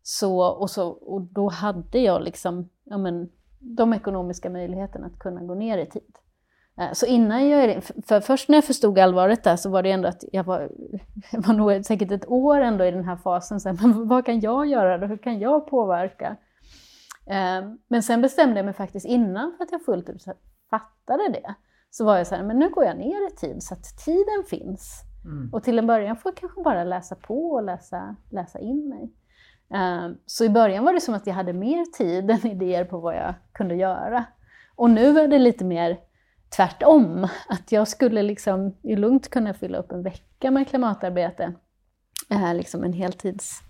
Så, och, så, och då hade jag liksom, ja men, de ekonomiska möjligheterna att kunna gå ner i tid. Eh, så innan jag, för först när jag förstod allvaret där så var det ändå att jag var, jag var nog säkert ett år ändå i den här fasen, så här, men vad kan jag göra då? Hur kan jag påverka? Eh, men sen bestämde jag mig faktiskt innan för att jag fullt ut fattade det. så var jag så här, men nu går jag ner i tid så att tiden finns. Mm. Och till en början får jag kanske bara läsa på och läsa, läsa in mig. Uh, så i början var det som att jag hade mer tid än idéer på vad jag kunde göra. Och nu är det lite mer tvärtom, att jag skulle liksom lugnt kunna fylla upp en vecka med klimatarbete, eh, liksom en heltidstjänst.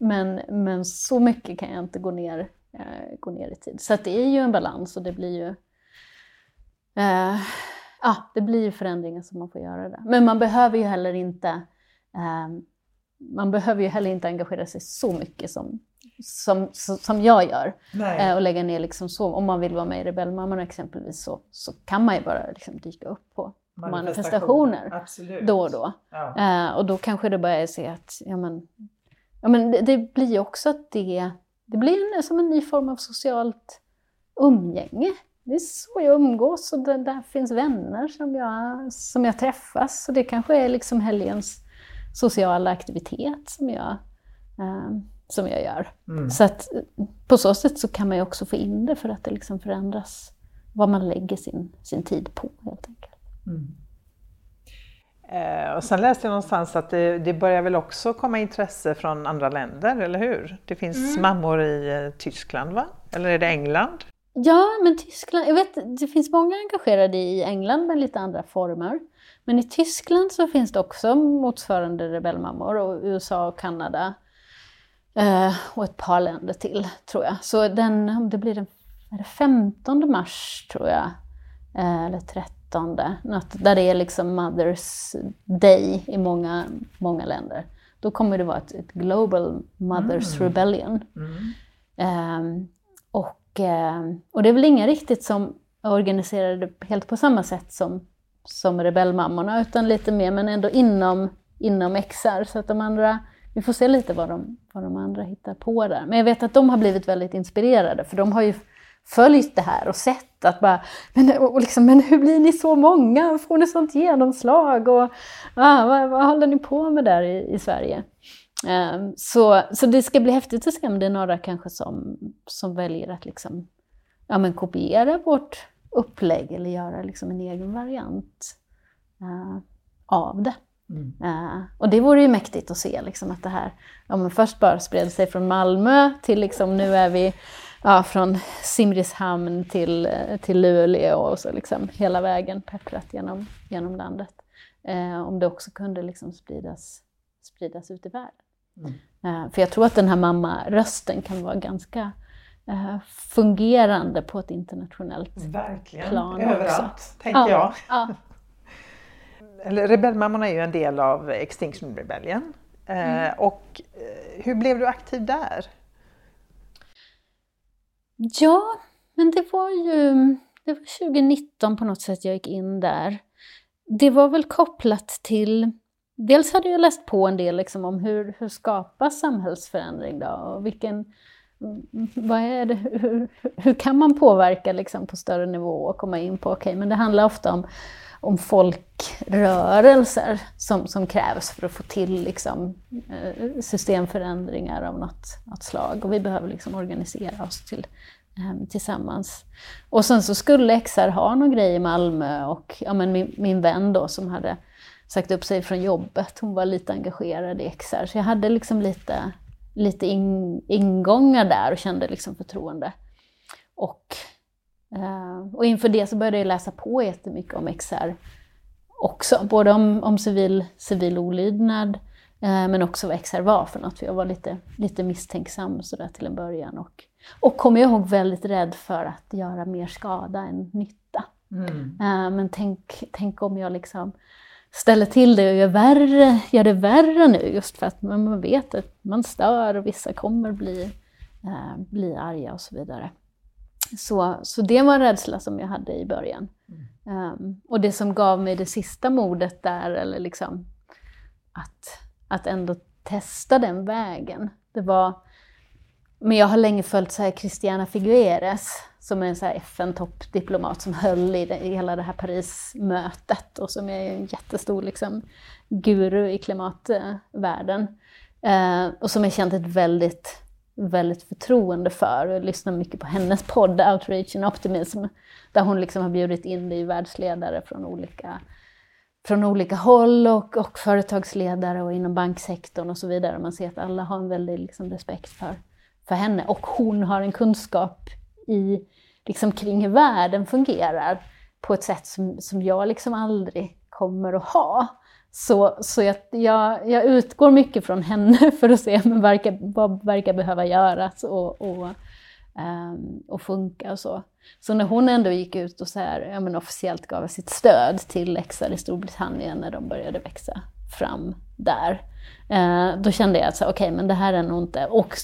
Eh, men, men så mycket kan jag inte gå ner, eh, gå ner i tid. Så det är ju en balans och det blir ju eh, ja, det blir förändringar som man får göra där. Men man behöver ju heller inte eh, man behöver ju heller inte engagera sig så mycket som, som, som jag gör. Eh, och lägga ner liksom så, om man vill vara med i Rebellmammorna exempelvis så, så kan man ju bara liksom dyka upp på manifestationer, manifestationer då och då. Ja. Eh, och då kanske det bara är så att ja, men, ja, men det, det blir ju också att det, det blir en, som en ny form av socialt umgänge det är så jag umgås och det, där finns vänner som jag, som jag träffas. Så det kanske är liksom helgens sociala aktivitet som jag, eh, som jag gör. Mm. Så att på så sätt så kan man ju också få in det för att det liksom förändras vad man lägger sin, sin tid på helt enkelt. Mm. Eh, och sen läste jag någonstans att det, det, börjar väl också komma intresse från andra länder, eller hur? Det finns mm. mammor i eh, Tyskland, va? Eller är det England? Ja, men Tyskland, jag vet, det finns många engagerade i England med lite andra former. Men i Tyskland så finns det också motsvarande rebellmammor och USA och Kanada. Eh, och ett par länder till, tror jag. Så den, om det blir den är det 15 mars, tror jag, eh, eller 13, något, där det är liksom Mothers Day i många, många länder. Då kommer det vara ett, ett Global Mothers mm. Rebellion. Mm. Eh, och Eh, och det är väl inga riktigt som är organiserade helt på samma sätt som, som Rebellmammorna, utan lite mer, men ändå inom, inom XR. Så att de andra, vi får se lite vad de, vad de andra hittar på där. Men jag vet att de har blivit väldigt inspirerade, för de har ju följt det här och sett att bara, men, och liksom, men hur blir ni så många? Får ni sånt genomslag? Och ah, vad, vad håller ni på med där i, i Sverige? Um, så, så det ska bli häftigt att se om det är några kanske som, som väljer att liksom, ja, men kopiera vårt upplägg eller göra liksom en egen variant uh, av det. Mm. Uh, och det vore ju mäktigt att se liksom, att det här ja, först bara spred sig från Malmö till liksom, nu är vi ja, från Simrishamn till, till Luleå och så liksom hela vägen pepprat genom, genom landet. Uh, om det också kunde liksom spridas, spridas ut i världen. Mm. För jag tror att den här mammarösten kan vara ganska uh, fungerande på ett internationellt Verkligen. plan Överallt, också. tänker ja, jag. Ja. Eller, Rebellmammorna är ju en del av Extinction Rebellion. Eh, mm. Och hur blev du aktiv där? Ja, men det var ju det var 2019 på något sätt jag gick in där. Det var väl kopplat till dels hade jag läst på en del liksom om hur, hur skapas samhällsförändring då? Och vilken, vad är det, hur, hur kan man påverka liksom på större nivå och komma in på, okej, okay, men det handlar ofta om, om folkrörelser som, som krävs för att få till liksom, eh, systemförändringar av något, något slag. Och vi behöver liksom organisera oss till, ehm, tillsammans. Och sen så skulle XR ha någon grej i Malmö och ja, men min, min vän då som hade sagt upp sig från jobbet. Hon var lite engagerad i XR. Så jag hade liksom lite, lite in, ingångar där och kände liksom förtroende. Och, och inför det så började jag läsa på jättemycket om XR också. Både om, om civil, civil olydnad eh, men också vad XR var för något. För jag var lite, lite misstänksam sådär till en början. Och, och kommer jag ihåg väldigt rädd för att göra mer skada än nytta. Mm. Eh, men tänk, tänk om jag liksom ställer till det och gör, värre, gör det värre nu just för att man vet att man stör och vissa kommer bli, eh, bli arga och så vidare. Så, så det var en rädsla som jag hade i början. Mm. Um, och det som gav mig det sista modet där, eller liksom att, att ändå testa den vägen, det var men jag har länge följt så här Christiana Figueres som är en FN-toppdiplomat som höll i, det, i hela det här Parismötet och som är en jättestor liksom, guru i klimatvärlden. Uh, och som är känt ett väldigt väldigt förtroende för. Jag lyssnar mycket på hennes podd Outreach and Optimism, där hon liksom har bjudit in i världsledare från olika, från olika håll och, och företagsledare och inom banksektorn och så vidare. Man ser att alla har en väldig liksom, respekt för, för henne och hon har en kunskap i, liksom, kring hur världen fungerar på ett sätt som, som jag liksom aldrig kommer att ha. Så, så jag, jag, jag, utgår mycket från henne för att se men verkar, vad verkar behöva göras och, och, um, och funka och så. Så när hon ändå gick ut och så här, ja, men officiellt gav sitt stöd till läxor i Storbritannien när de började växa fram där, uh, då kände jag att okej, okay, men det här är nog inte... Och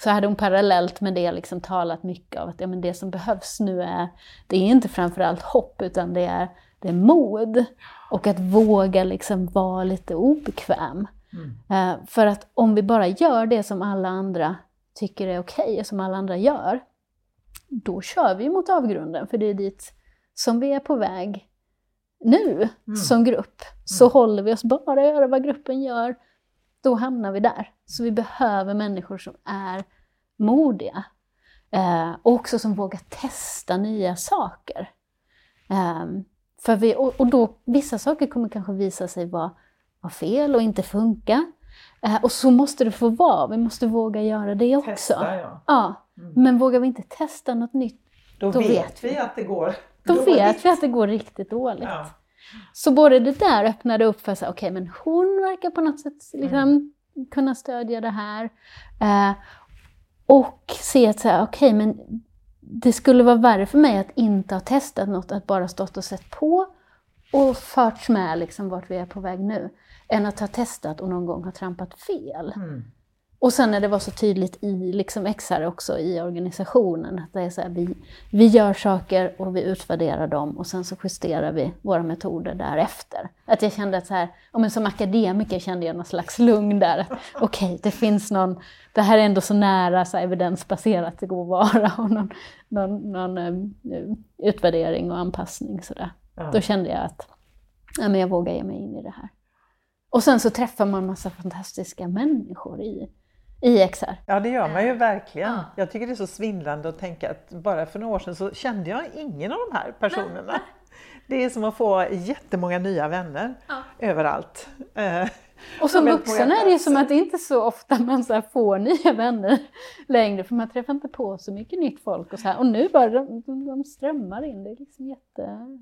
så hade hon parallellt med det liksom talat mycket av att ja, men det som behövs nu är, det är inte framförallt hopp, utan det är, det är mod. Och att våga liksom vara lite obekväm. Mm. Uh, för att om vi bara gör det som alla andra tycker är okej, okay, som alla andra gör, då kör vi mot avgrunden, för det är dit som vi är på väg nu mm. som grupp. Så mm. håller vi oss bara att göra vad gruppen gör, då hamnar vi där. Så vi behöver människor som är modiga. Eh, och också som vågar testa nya saker. Eh, för vi, och, och, då, vissa saker kommer kanske visa sig vara, vara fel och inte funka. Eh, och så måste det få vara, vi måste våga göra det också. Testa, ja. ja. Mm. Men vågar vi inte testa något nytt, då, då vet, vet vi att det går Då vet vi att det går riktigt dåligt. Ja. Så både det där öppnade upp för att okej, okay, men hon verkar på något sätt liksom, mm. kunna stödja det här. Eh, och se att okej, okay, men det skulle vara värre för mig att inte ha testat något, att bara stått och sett på och förts med liksom vart vi är på väg nu, än att ha testat och någon gång ha trampat fel. Mm. Och sen när det var så tydligt i liksom XR också i organisationen, att det är så här, vi, vi gör saker och vi utvärderar dem och sen så justerar vi våra metoder därefter. Att jag kände att så här, men som akademiker kände jag någon slags lugn där. Okej, okay, det finns någon, det här är ändå så nära så evidensbaserat det går att vara och någon, någon, någon um, utvärdering och anpassning sådär. Ja. Då kände jag att ja, men jag vågar ge mig in i det här. Och sen så träffar man massa fantastiska människor i i XR. Ja det gör man ju verkligen. Ja. Jag tycker det är så svindlande att tänka att bara för några år sedan så kände jag ingen av de här personerna. Nej. Det är som att få jättemånga nya vänner ja. överallt. Eh, och som vuxen är det ju som att det inte är så ofta man så får nya vänner längre, för man träffar inte på så mycket nytt folk och så här. Och nu bara de, de strömmar in, det är liksom jätte...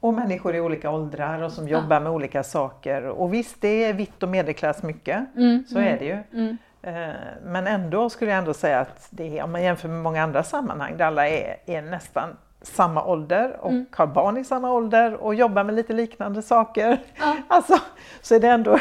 Och människor i olika åldrar och som jobbar med olika saker. Och visst, det är vitt och medelklass mycket, mm, så mm, är det ju. Mm. Eh, men ändå skulle jag ändå säga att det är, om man jämför med många andra sammanhang där alla är, är nästan samma ålder och mm. har barn i samma ålder och jobbar med lite liknande saker. Ja. Alltså, så är det ändå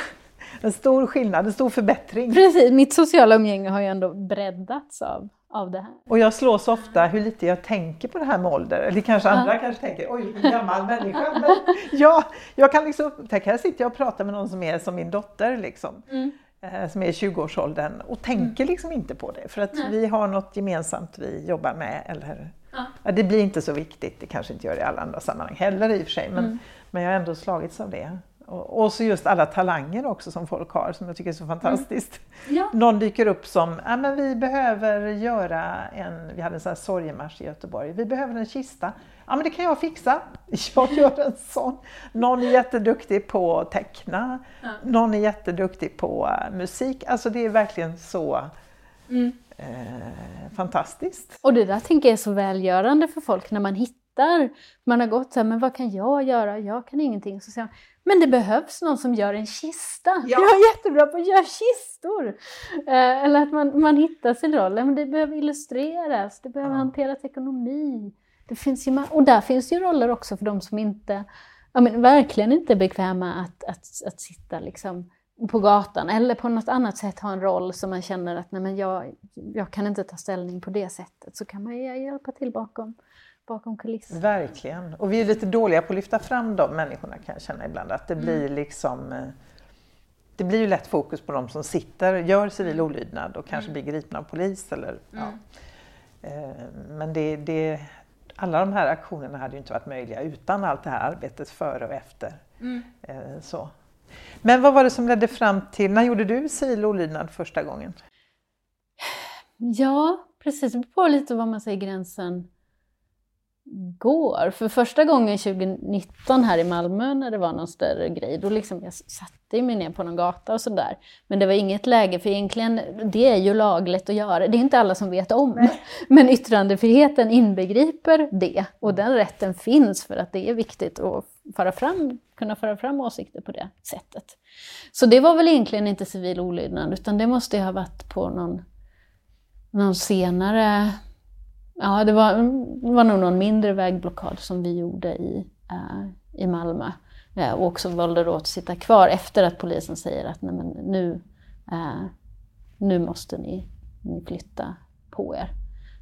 en stor skillnad, en stor förbättring. Precis, mitt sociala umgänge har ju ändå breddats av, av det här. Och jag slås ofta hur lite jag tänker på det här med ålder. Eller kanske andra ja. kanske tänker, oj vilken gammal människa. Men ja, jag kan liksom, här sitter jag och pratar med någon som är som min dotter. Liksom. Mm. Eh, som är i 20-årsåldern och tänker mm. liksom inte på det för att Nej. vi har något gemensamt vi jobbar med. Eller, ja. Ja, det blir inte så viktigt, det kanske inte gör det i alla andra sammanhang heller i och för sig, men, mm. men jag har ändå slagits av det. Och, och så just alla talanger också som folk har som jag tycker är så fantastiskt. Mm. Ja. Någon dyker upp som, ja men vi behöver göra en, vi hade en sån här sorgemarsch i Göteborg, vi behöver en kista. Ja men det kan jag fixa, jag gör en sån. Någon är jätteduktig på att teckna, ja. någon är jätteduktig på uh, musik. Alltså det är verkligen så mm. eh, fantastiskt. Och det där tänker jag är så välgörande för folk när man hittar, man har gått så här, men vad kan jag göra? Jag kan ingenting. Så säger man, men det behövs någon som gör en kista. Ja. Jag är jättebra på att göra kistor. Eh, eller att man, man hittar sin roll. Men det behöver illustreras, det behöver ja. hanteras ekonomi. Det finns ju, och där finns ju roller också för de som inte, ja, men verkligen inte är bekväma att, att, att sitta liksom på gatan eller på något annat sätt ha en roll som man känner att nej, men jag, jag kan inte ta ställning på det sättet. Så kan man hjälpa till bakom bakom kulisserna. Verkligen. Och vi är lite dåliga på att lyfta fram de människorna kan jag känna ibland. Att det mm. blir liksom eh, det blir ju lätt fokus på de som sitter, gör civil mm. olydnad och kanske mm. blir gripna av polis. Eller, ja. Mm. Eh, men det, det, alla de här aktionerna hade ju inte varit möjliga utan allt det här arbetet före och efter. Mm. Eh, så. Men vad var det som ledde fram till, när gjorde du civil olydnad första gången? Ja, precis. Det beror på lite vad man säger gränsen går. För första gången 2019 här i Malmö när det var någon större grej, då liksom jag satte mig ner på någon gata och sådär. Men det var inget läge, för egentligen, det är ju lagligt att göra. Det är inte alla som vet om. Nej. Men yttrandefriheten inbegriper det. Och den rätten finns för att det är viktigt att föra fram, kunna föra fram åsikter på det sättet. Så det var väl egentligen inte civil olydnad, utan det måste ju ha varit på någon, någon senare Ja, det var, det var nog någon mindre vägblockad som vi gjorde i, äh, i Malmö. Äh, och också valde då att sitta kvar efter att polisen säger att Nej, men nu, äh, nu måste ni, ni flytta på er.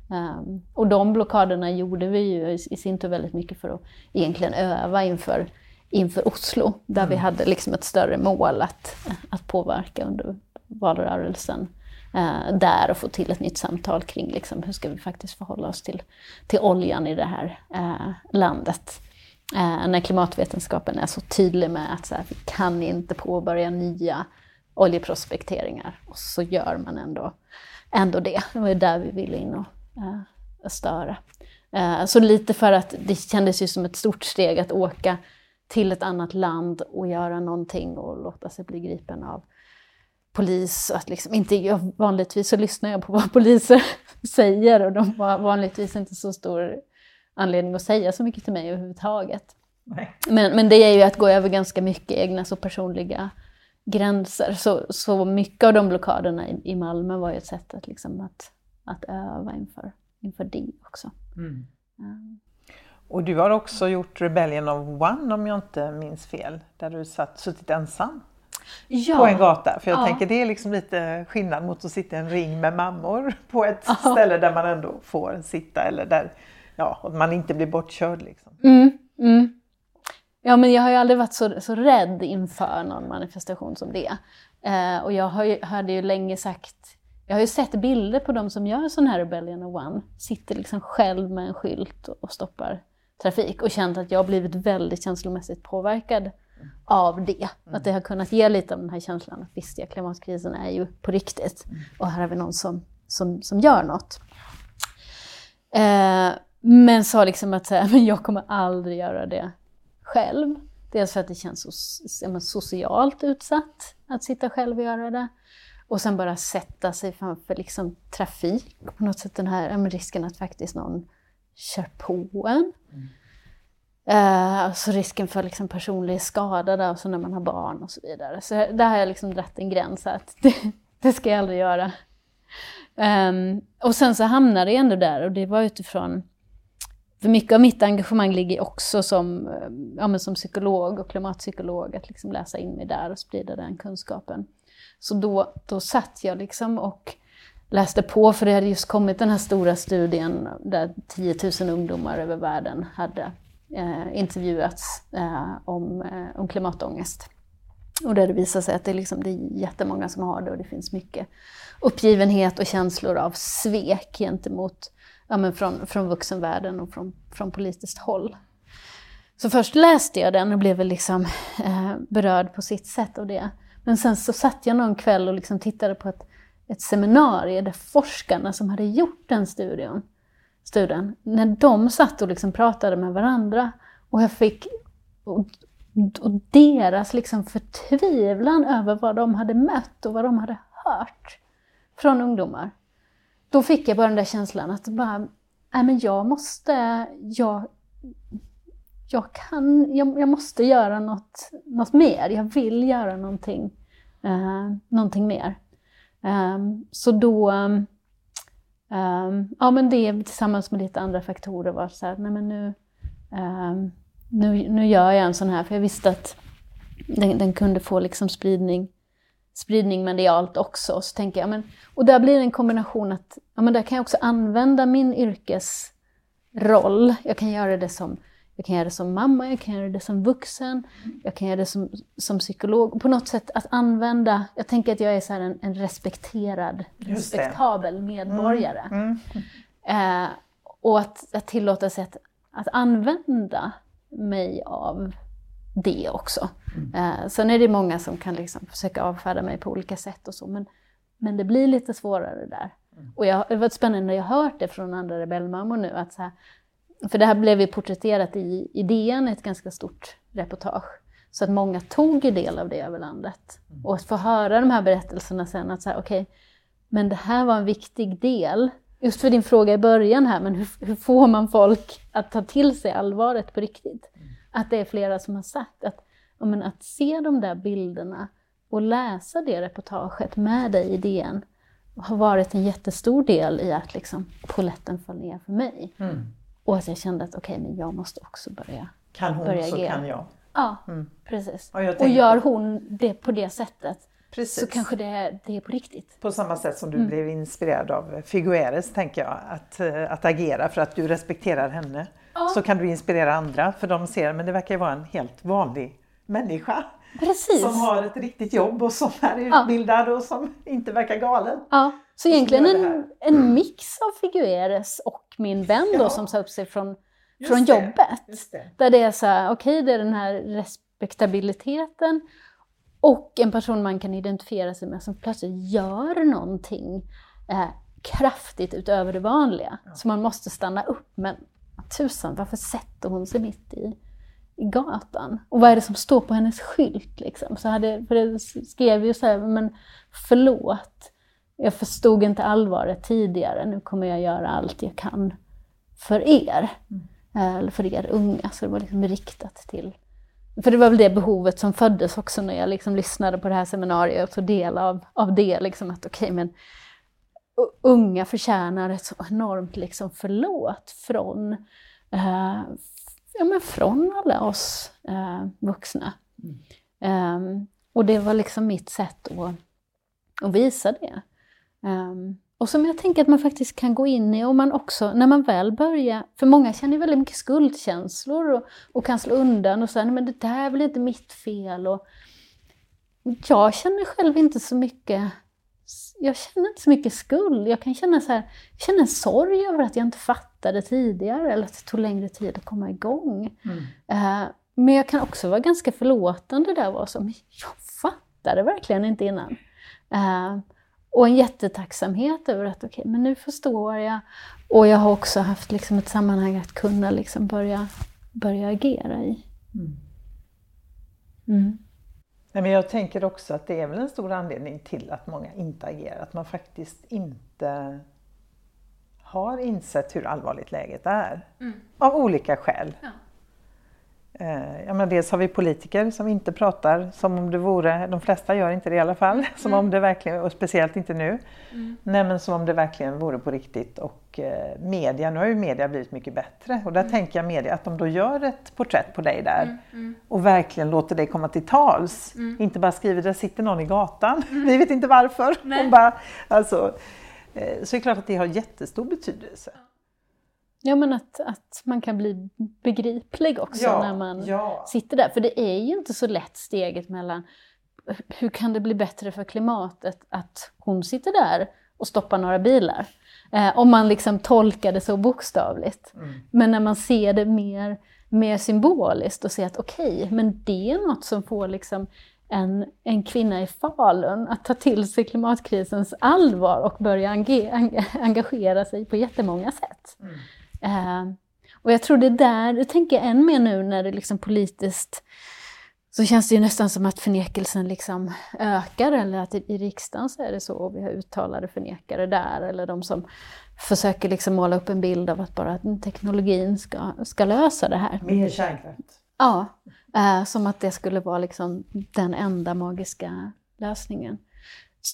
Um, och de blockaderna gjorde vi ju i, sin tur väldigt mycket för att egentligen öva inför, inför Oslo, där mm. vi hade liksom ett större mål att, att påverka under valrörelsen eh, Eh, där och få till ett nytt samtal kring liksom, hur ska vi faktiskt förhålla oss till, till oljan i det här eh, landet. Eh, när klimatvetenskapen är så tydlig med att så här, vi kan inte påbörja nya oljeprospekteringar och så gör man ändå, ändå det. Det var ju där vi ville in och eh, störa. Eh, så lite för att det kändes ju som ett stort steg att åka till ett annat land och göra någonting och låta sig bli gripen av polis. Att liksom inte, jag, vanligtvis så lyssnar jag på vad poliser säger och de har vanligtvis inte så stor anledning att säga så mycket till mig överhuvudtaget. Men, men det är ju att gå över ganska mycket egna så personliga gränser. Så, så mycket av de blockaderna i, i Malmö var ju ett sätt att, liksom att, att öva inför, inför det också. Mm. Um. Och du har också gjort Rebellion of One om jag inte minns fel, där du satt, suttit ensam ja. på en gata. För jag ja. tänker det är liksom lite skillnad mot att sitta i en ring med mammor på ett ja. ställe där man ändå får sitta eller där ja, man inte blir bortkörd. Liksom. Mm, mm. Ja, men jag har ju aldrig varit så, så rädd inför någon manifestation som det. Eh, och jag har ju, hade ju länge sagt, jag har ju sett bilder på de som gör sån här Rebellion of One, sitter liksom själv med en skylt och stoppar trafik och känt att jag har blivit väldigt känslomässigt påverkad av det. Mm. Att det har kunnat ge lite av den här känslan att visst, ja, klimatkrisen är ju på riktigt mm. och här har vi någon som, som, som gör något. Eh, men sa liksom att här, men jag kommer aldrig göra det själv. Dels för att det känns så, socialt utsatt att sitta själv och göra det. Och sen bara sätta sig framför liksom trafik, på något sätt den här risken att faktiskt någon kör på en. Mm. Eh, alltså risken för liksom personlig skada där, alltså när man har barn och så vidare. Så där har jag liksom dratt en gräns att det, det ska jag aldrig göra. Um, och sen så hamnade jag ändå där och det var utifrån, för mycket av mitt engagemang ligger också som, eh, ja, men som psykolog och klimatpsykolog, att liksom läsa in mig där och sprida den kunskapen. Så då, då satt jag liksom och läste på, för det hade just kommit den här stora studien där 10 000 ungdomar över världen hade eh, intervjuats eh, om, eh, om klimatångest. Och där det visar sig att det är, liksom, det är jättemånga som har det och det finns mycket uppgivenhet och känslor av svek gentemot, ja, men från, från vuxenvärlden och från, från politiskt håll. Så först läste jag den och blev väl liksom, eh, berörd på sitt sätt av det. Men sen så satt jag någon kväll och liksom tittade på ett, ett seminarium där forskarna som hade gjort den studien studien, när de satt och liksom pratade med varandra och jag fick och, och deras liksom förtvivlan över vad de hade mött och vad de hade hört från ungdomar. Då fick jag bara den där känslan att bara, nej men jag måste, jag, jag kan, jag, jag måste göra något, något mer. Jag vill göra någonting, eh, någonting mer. Eh, så då, ehm, Um, ja, men det tillsammans med lite andra faktorer var så här, nej men nu, um, nu, nu gör jag en sån här, för jag visste att den, den kunde få liksom spridning, spridning medialt också. Så tänker jag, men, och där blir det en kombination att, ja men där kan jag också använda min yrkesroll. Jag kan göra det som jag kan göra det som mamma, jag kan göra det som vuxen, jag kan göra det som, som psykolog. På något sätt att använda, jag tänker att jag är så en, en respekterad, respektabel medborgare. Mm. Mm. Eh, och att, att tillåta sig att, att använda mig av det också. Mm. Eh, sen är det många som kan liksom försöka avfärda mig på olika sätt och så, men, men det blir lite svårare där. Mm. Och jag, det varit spännande när jag har hört det från andra rebellmammor nu, att så här, för det här blev ju porträtterat i, i DN, ett ganska stort reportage. Så att många tog del av det över landet. Mm. Och att få höra de här berättelserna sen, att så här, okej, okay, men det här var en viktig del. Just för din fråga i början här, men hur, hur får man folk att ta till sig allvaret på riktigt? Mm. Att det är flera som har sagt att, men, att se de där bilderna och läsa det reportaget med dig i DN har varit en jättestor del i att liksom, poletten föll ner för mig. Mm. Och att jag kände att okej, okay, men jag måste också börja Kan hon börja så kan jag. Ja, mm. precis. Och, och gör hon det på det sättet Precis. så kanske det, det är på riktigt. På samma sätt som du mm. blev inspirerad av Figueres, tänker jag, att, eh, att agera för att du respekterar henne. Ja. Så kan du inspirera andra, för de ser, men det verkar ju vara en helt vanlig människa. Precis. Som har ett riktigt jobb och som är utbildad ja. och som inte verkar galen. Ja, så egentligen en, en mix av Figueres och min vän då som sa upp sig från, från jobbet. Det. Där det är så här, okej okay, det är den här respektabiliteten och en person man kan identifiera sig med som plötsligt gör någonting eh, kraftigt utöver det vanliga. Ja. Så man måste stanna upp. Men tusan, varför sätter hon sig mitt i, i gatan? Och vad är det som står på hennes skylt? Liksom? Så hade, för det skrev ju så här, men förlåt, jag förstod inte allvaret tidigare, nu kommer jag göra allt jag kan för er. Mm. Eh, eller för er unga, så det var liksom riktat till för det var väl det behovet som föddes också när jag liksom lyssnade på det här seminariet och tog del av, av det. Liksom att okej, okay, men unga förtjänar ett så enormt liksom förlåt från, eh, ja, men från alla oss eh, vuxna. Mm. Um, och det var liksom mitt sätt att, att visa det. Um, och som jag tänker att man faktiskt kan gå in i och man också, när man väl börjar, för många känner väldigt mycket skuldkänslor och, och kan slå undan och säga men det där är väl inte mitt fel. Och jag känner själv inte så mycket jag känner inte så mycket skuld. Jag kan känna, så här, jag känner en sorg över att jag inte fattade tidigare eller att det tog längre tid att komma igång. Mm. Uh, men jag kan också vara ganska förlåtande där och vara så, men jag fattade verkligen inte innan. Uh, och en jättetacksamhet över att okej, okay, men nu förstår jag. Och jag har också haft liksom ett sammanhang att kunna liksom börja, börja agera i. Mm. Mm. Nej, men jag tänker också att det är väl en stor anledning till att många inte agerar. Att man faktiskt inte har insett hur allvarligt läget är. Mm. Av olika skäl. Ja. Eh, ja, men dels har vi politiker som inte pratar som om det vore, de flesta gör inte det i alla fall, som mm. om det verkligen, och speciellt inte nu, mm. nej men som om det verkligen vore på riktigt. Och eh, media, nu har ju media blivit mycket bättre och där mm. tänker jag media att de då gör ett porträtt på dig där mm, mm. och verkligen låter dig komma till tals. Mm. Inte bara skriver, där sitter någon i gatan, vi vet inte varför. Bara, alltså, eh, så det är klart att det har jättestor betydelse. Ja, men att, att man kan bli begriplig också ja, när man ja. sitter där. För det är ju inte så lätt steget mellan hur kan det bli bättre för klimatet att hon sitter där och stoppar några bilar? Eh, om man liksom tolkar det så bokstavligt. Mm. Men när man ser det mer, mer symboliskt och ser att okej, okay, men det är något som får liksom en, en kvinna i Falun att ta till sig klimatkrisens allvar och börja engagera sig på jättemånga sätt. Mm. Eh, och jag tror det där, det tänker jag än mer nu när det liksom politiskt så känns det ju nästan som att förnekelsen liksom ökar eller att i, i riksdagen så är det så och vi har uttalade förnekare där eller de som försöker liksom måla upp en bild av att bara teknologin ska, ska lösa det här. Mer kärnkraft? Ja, eh, som att det skulle vara liksom den enda magiska lösningen.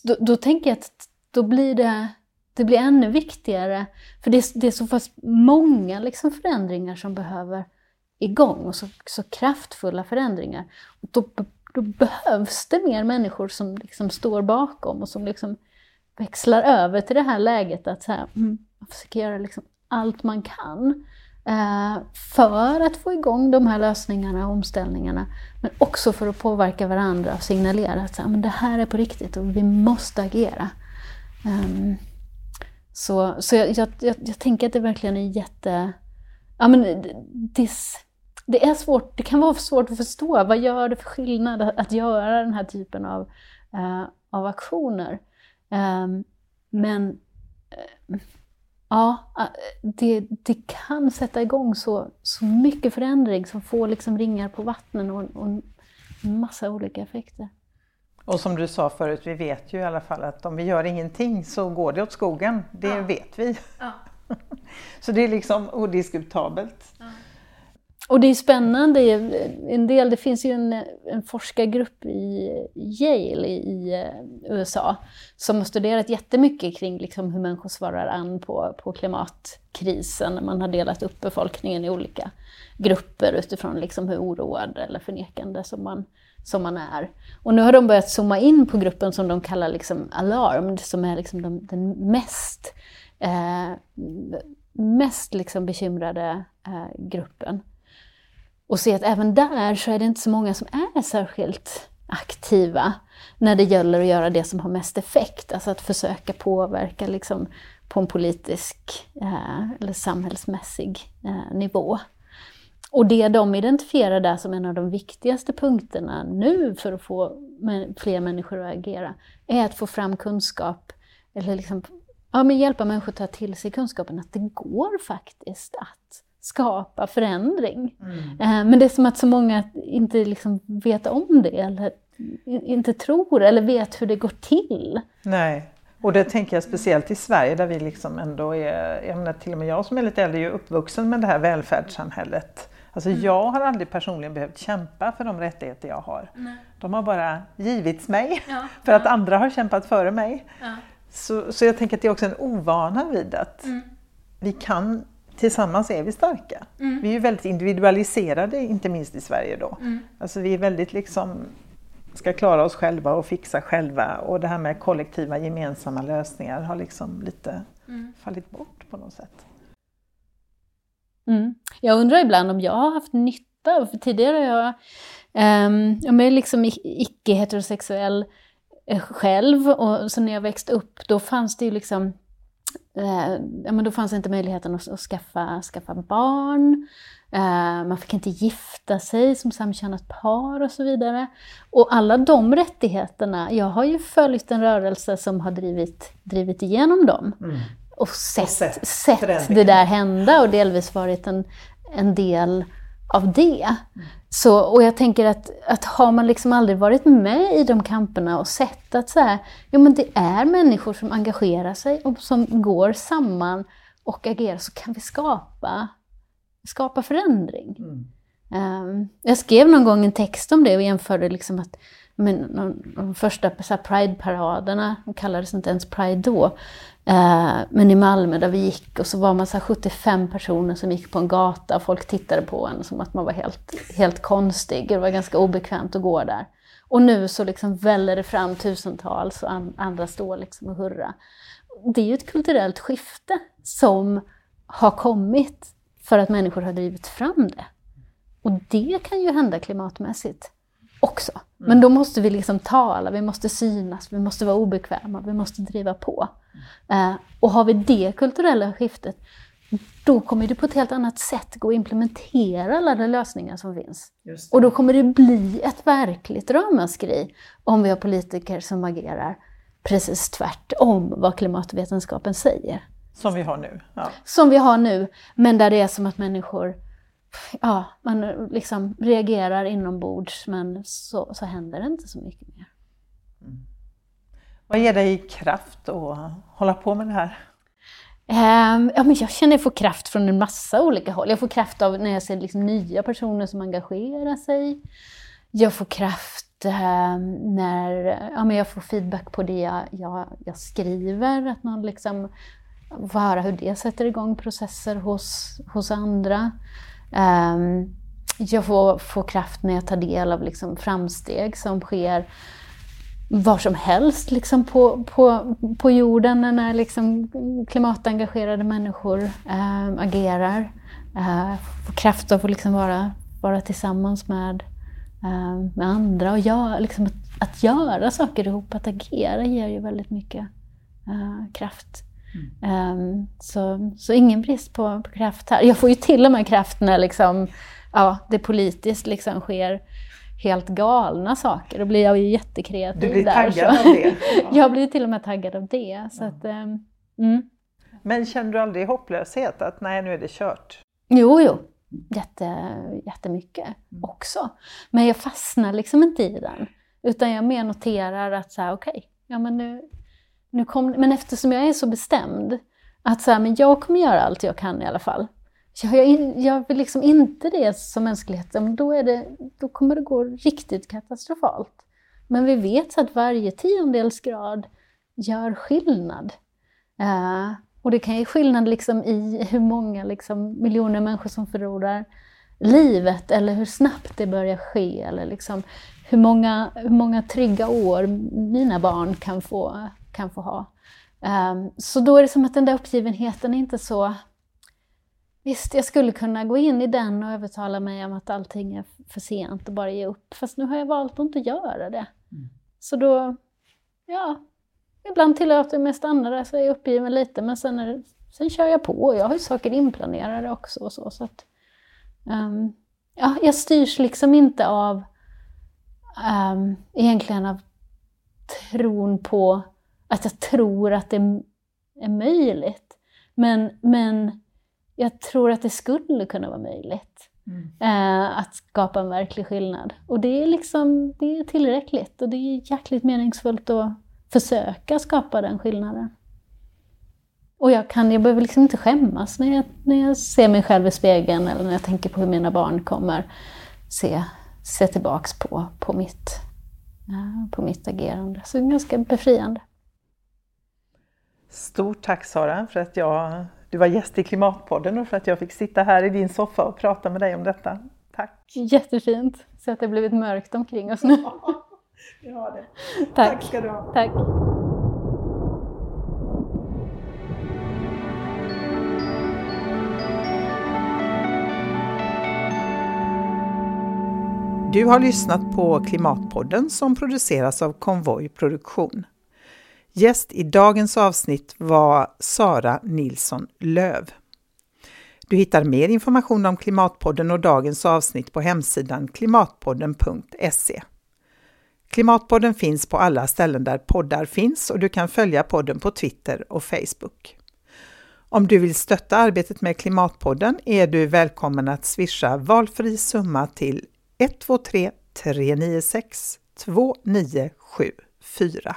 Då, då tänker jag att då blir det det blir ännu viktigare, för det är, det är så pass många liksom förändringar som behöver igång och så, så kraftfulla förändringar. Och då, då behövs det mer människor som liksom står bakom och som liksom växlar över till det här läget att så här, mm, man försöker göra liksom allt man kan eh, för att få igång de här lösningarna och omställningarna. Men också för att påverka varandra och signalera att så här, men det här är på riktigt och vi måste agera. Um, så, så jag, jag, jag, jag, tänker att det verkligen är jätte... Ja, men det, det, är svårt, det kan vara svårt att förstå. Vad gör det för skillnad att, att göra den här typen av, uh, av aktioner? Um, men eh, ja, eh, det, det kan sätta igång så, så mycket förändring som får liksom ringar på vattnet och, och en massa olika effekter. Och som du sa förut, vi vet ju i alla fall att om vi gör ingenting så går det åt skogen. Det ja. vet vi. Ja. så det är liksom odiskutabelt. Ja. Och det är spännande, en del, det finns ju en, en forskargrupp i Yale i, i eh, USA som har studerat jättemycket kring liksom hur människor svarar an på, på klimatkrisen. Man har delat upp befolkningen i olika grupper utifrån liksom hur oroad eller förnekande som man, som man är. Och nu har de börjat zooma in på gruppen som de kallar liksom alarmed, som är liksom de, den mest, eh, mest liksom bekymrade eh, gruppen och se att även där så är det inte så många som är särskilt aktiva när det gäller att göra det som har mest effekt, alltså att försöka påverka liksom på en politisk eh, eller samhällsmässig eh, nivå. Och det de identifierar där som en av de viktigaste punkterna nu för att få fler människor att agera, är att få fram kunskap, eller liksom, ja, men hjälpa människor att ta till sig kunskapen att det går faktiskt att skapa förändring. Mm. Eh, men det är som att så många inte liksom vet om det, eller inte tror eller vet hur det går till. Nej, och det tänker jag speciellt i Sverige där vi liksom ändå är, jag menar, till och med jag som är lite äldre är uppvuxen med det här välfärdssamhället. Alltså mm. jag har aldrig personligen behövt kämpa för de rättigheter jag har. Nej. De har bara givits mig ja, för att andra har kämpat före mig. Ja. Så, så jag tänker att det är också en ovana vid att mm. vi kan tillsammans är vi starka. Mm. Vi är ju väldigt individualiserade, inte minst i Sverige då. Mm. Alltså vi är väldigt liksom, ska klara oss själva och fixa själva och det här med kollektiva gemensamma lösningar har liksom lite mm. fallit bort på något sätt. Mm. Jag undrar ibland om jag har haft nytta, för tidigare har jag, um, jag är liksom icke-heterosexuell eh, själv och så när jag växte upp då fanns det ju liksom eh, ja, men då fanns inte möjligheten att, att skaffa, skaffa barn. Eh, man fick inte gifta sig som samkönat par och så vidare. Och alla de rättigheterna, jag har ju följt en rörelse som har drivit, drivit igenom dem. Mm. Och sett, och sett, sett det där hända och delvis varit en, en del av det. Så, och jag tänker att, att har man liksom aldrig varit med i de kamperna och sett att så här, ja, men det är människor som engagerar sig och som går samman och agerar, så kan vi skapa, skapa förändring. Mm. Um, jag skrev någon gång en text om det och jämförde liksom att men, de, de första Pride-paraderna, de kallades inte ens Pride då, Eh, men i Malmö där vi gick och så var man så 75 personer som gick på en gata och folk tittade på en som att man var helt, helt konstig. Det var ganska obekvämt att gå där. Och nu så liksom väller det fram tusentals och andra står liksom och hurrar. Det är ju ett kulturellt skifte som har kommit för att människor har drivit fram det. Och det kan ju hända klimatmässigt också. Men då måste vi liksom tala, vi måste synas, vi måste vara obekväma, vi måste driva på. Eh, och har vi det kulturella skiftet, då kommer det på ett helt annat sätt gå att implementera alla de lösningar som finns. Och då kommer det bli ett verkligt ramaskri om vi har politiker som agerar precis tvärtom vad klimatvetenskapen säger. Som vi har nu? Ja. Som vi har nu, men där det är som att människor ja, man liksom reagerar inombords men så, så händer det inte så mycket mer. Mm. Vad ger dig kraft att hålla på med det här? Um, ja, men jag känner att jag får kraft från en massa olika håll. Jag får kraft av när jag ser liksom nya personer som engagerar sig. Jag får kraft um, när ja, men jag får feedback på det jag, jag, jag skriver, att man liksom får höra hur det sätter igång processer hos, hos andra. Um, jag får, får kraft när jag tar del av liksom framsteg som sker var som helst liksom på, på, på jorden när liksom klimatengagerade människor äh, agerar. Äh, får kraft av att liksom vara, vara tillsammans med, äh, med andra och gör, liksom att, att, göra saker ihop, att agera ger ju väldigt mycket eh, kraft. Mm. Um, så, så ingen brist på, på, kraft här. Jag får ju till och med kraft när liksom, ja, det politiskt liksom sker helt galna saker. Då blir jag ju jättekreativ Du blir där, taggad så. av det? Ja. jag blir till och med taggad av det. Så ja. att, um, mm. Men känner du aldrig hopplöshet, att nej nu är det kört? Jo, jo, Jätte, jättemycket mm. också. Men jag fastnar liksom inte i den. Utan jag mer noterar att så okej, okay, ja men nu, nu kom, men eftersom jag är så bestämd att så här, men jag kommer göra allt jag kan i alla fall. Jag, jag, jag vill liksom inte det som mänsklighet, då, är det, då kommer det gå riktigt katastrofalt. Men vi vet att varje tiondels grad gör skillnad. Uh, och det kan ge skillnad liksom i hur många liksom, miljoner människor som förlorar livet eller hur snabbt det börjar ske eller liksom hur många, hur många trygga år mina barn kan få, kan få ha. Um, så då är det som att den där uppgivenheten är inte så... Visst, jag skulle kunna gå in i den och övertala mig om att allting är för sent och bara ge upp, fast nu har jag valt att inte göra det. Mm. Så då, ja, ibland tillåter jag mig stanna där så är jag uppgiven lite, men sen, det, sen kör jag på. Jag har ju saker inplanerade också och så. så att, um, ja, jag styrs liksom inte av um, egentligen av tron på att jag tror att det är möjligt. Men, men jag tror att det skulle kunna vara möjligt. Mm. Uh, att skapa en verklig skillnad. Och det är liksom det är tillräckligt och det är jäkligt meningsfullt att försöka skapa den skillnaden. Och jag, kan, jag behöver liksom inte skämmas när jag, när jag ser mig själv i spegeln eller när jag tänker på hur mina barn kommer se, se tillbaks på, på, mitt, på mitt agerande. Så det är ganska befriande. Stort tack Sara för att jag, du var gäst i Klimatpodden och för att jag fick sitta här i din soffa och prata med dig om detta. Tack! Jättefint! Så att det blivit mörkt omkring oss nu. Vi har det. Tack. Tack ska du ha. Tack. Du har lyssnat på Klimatpodden som produceras av Konvoj Produktion. Gäst i dagens avsnitt var Sara Nilsson Löv. Du hittar mer information om Klimatpodden och dagens avsnitt på hemsidan klimatpodden.se. Klimatpodden finns på alla ställen där poddar finns och du kan följa podden på Twitter och Facebook. Om du vill stötta arbetet med Klimatpodden är du välkommen att swisha valfri summa till 123 396 2974.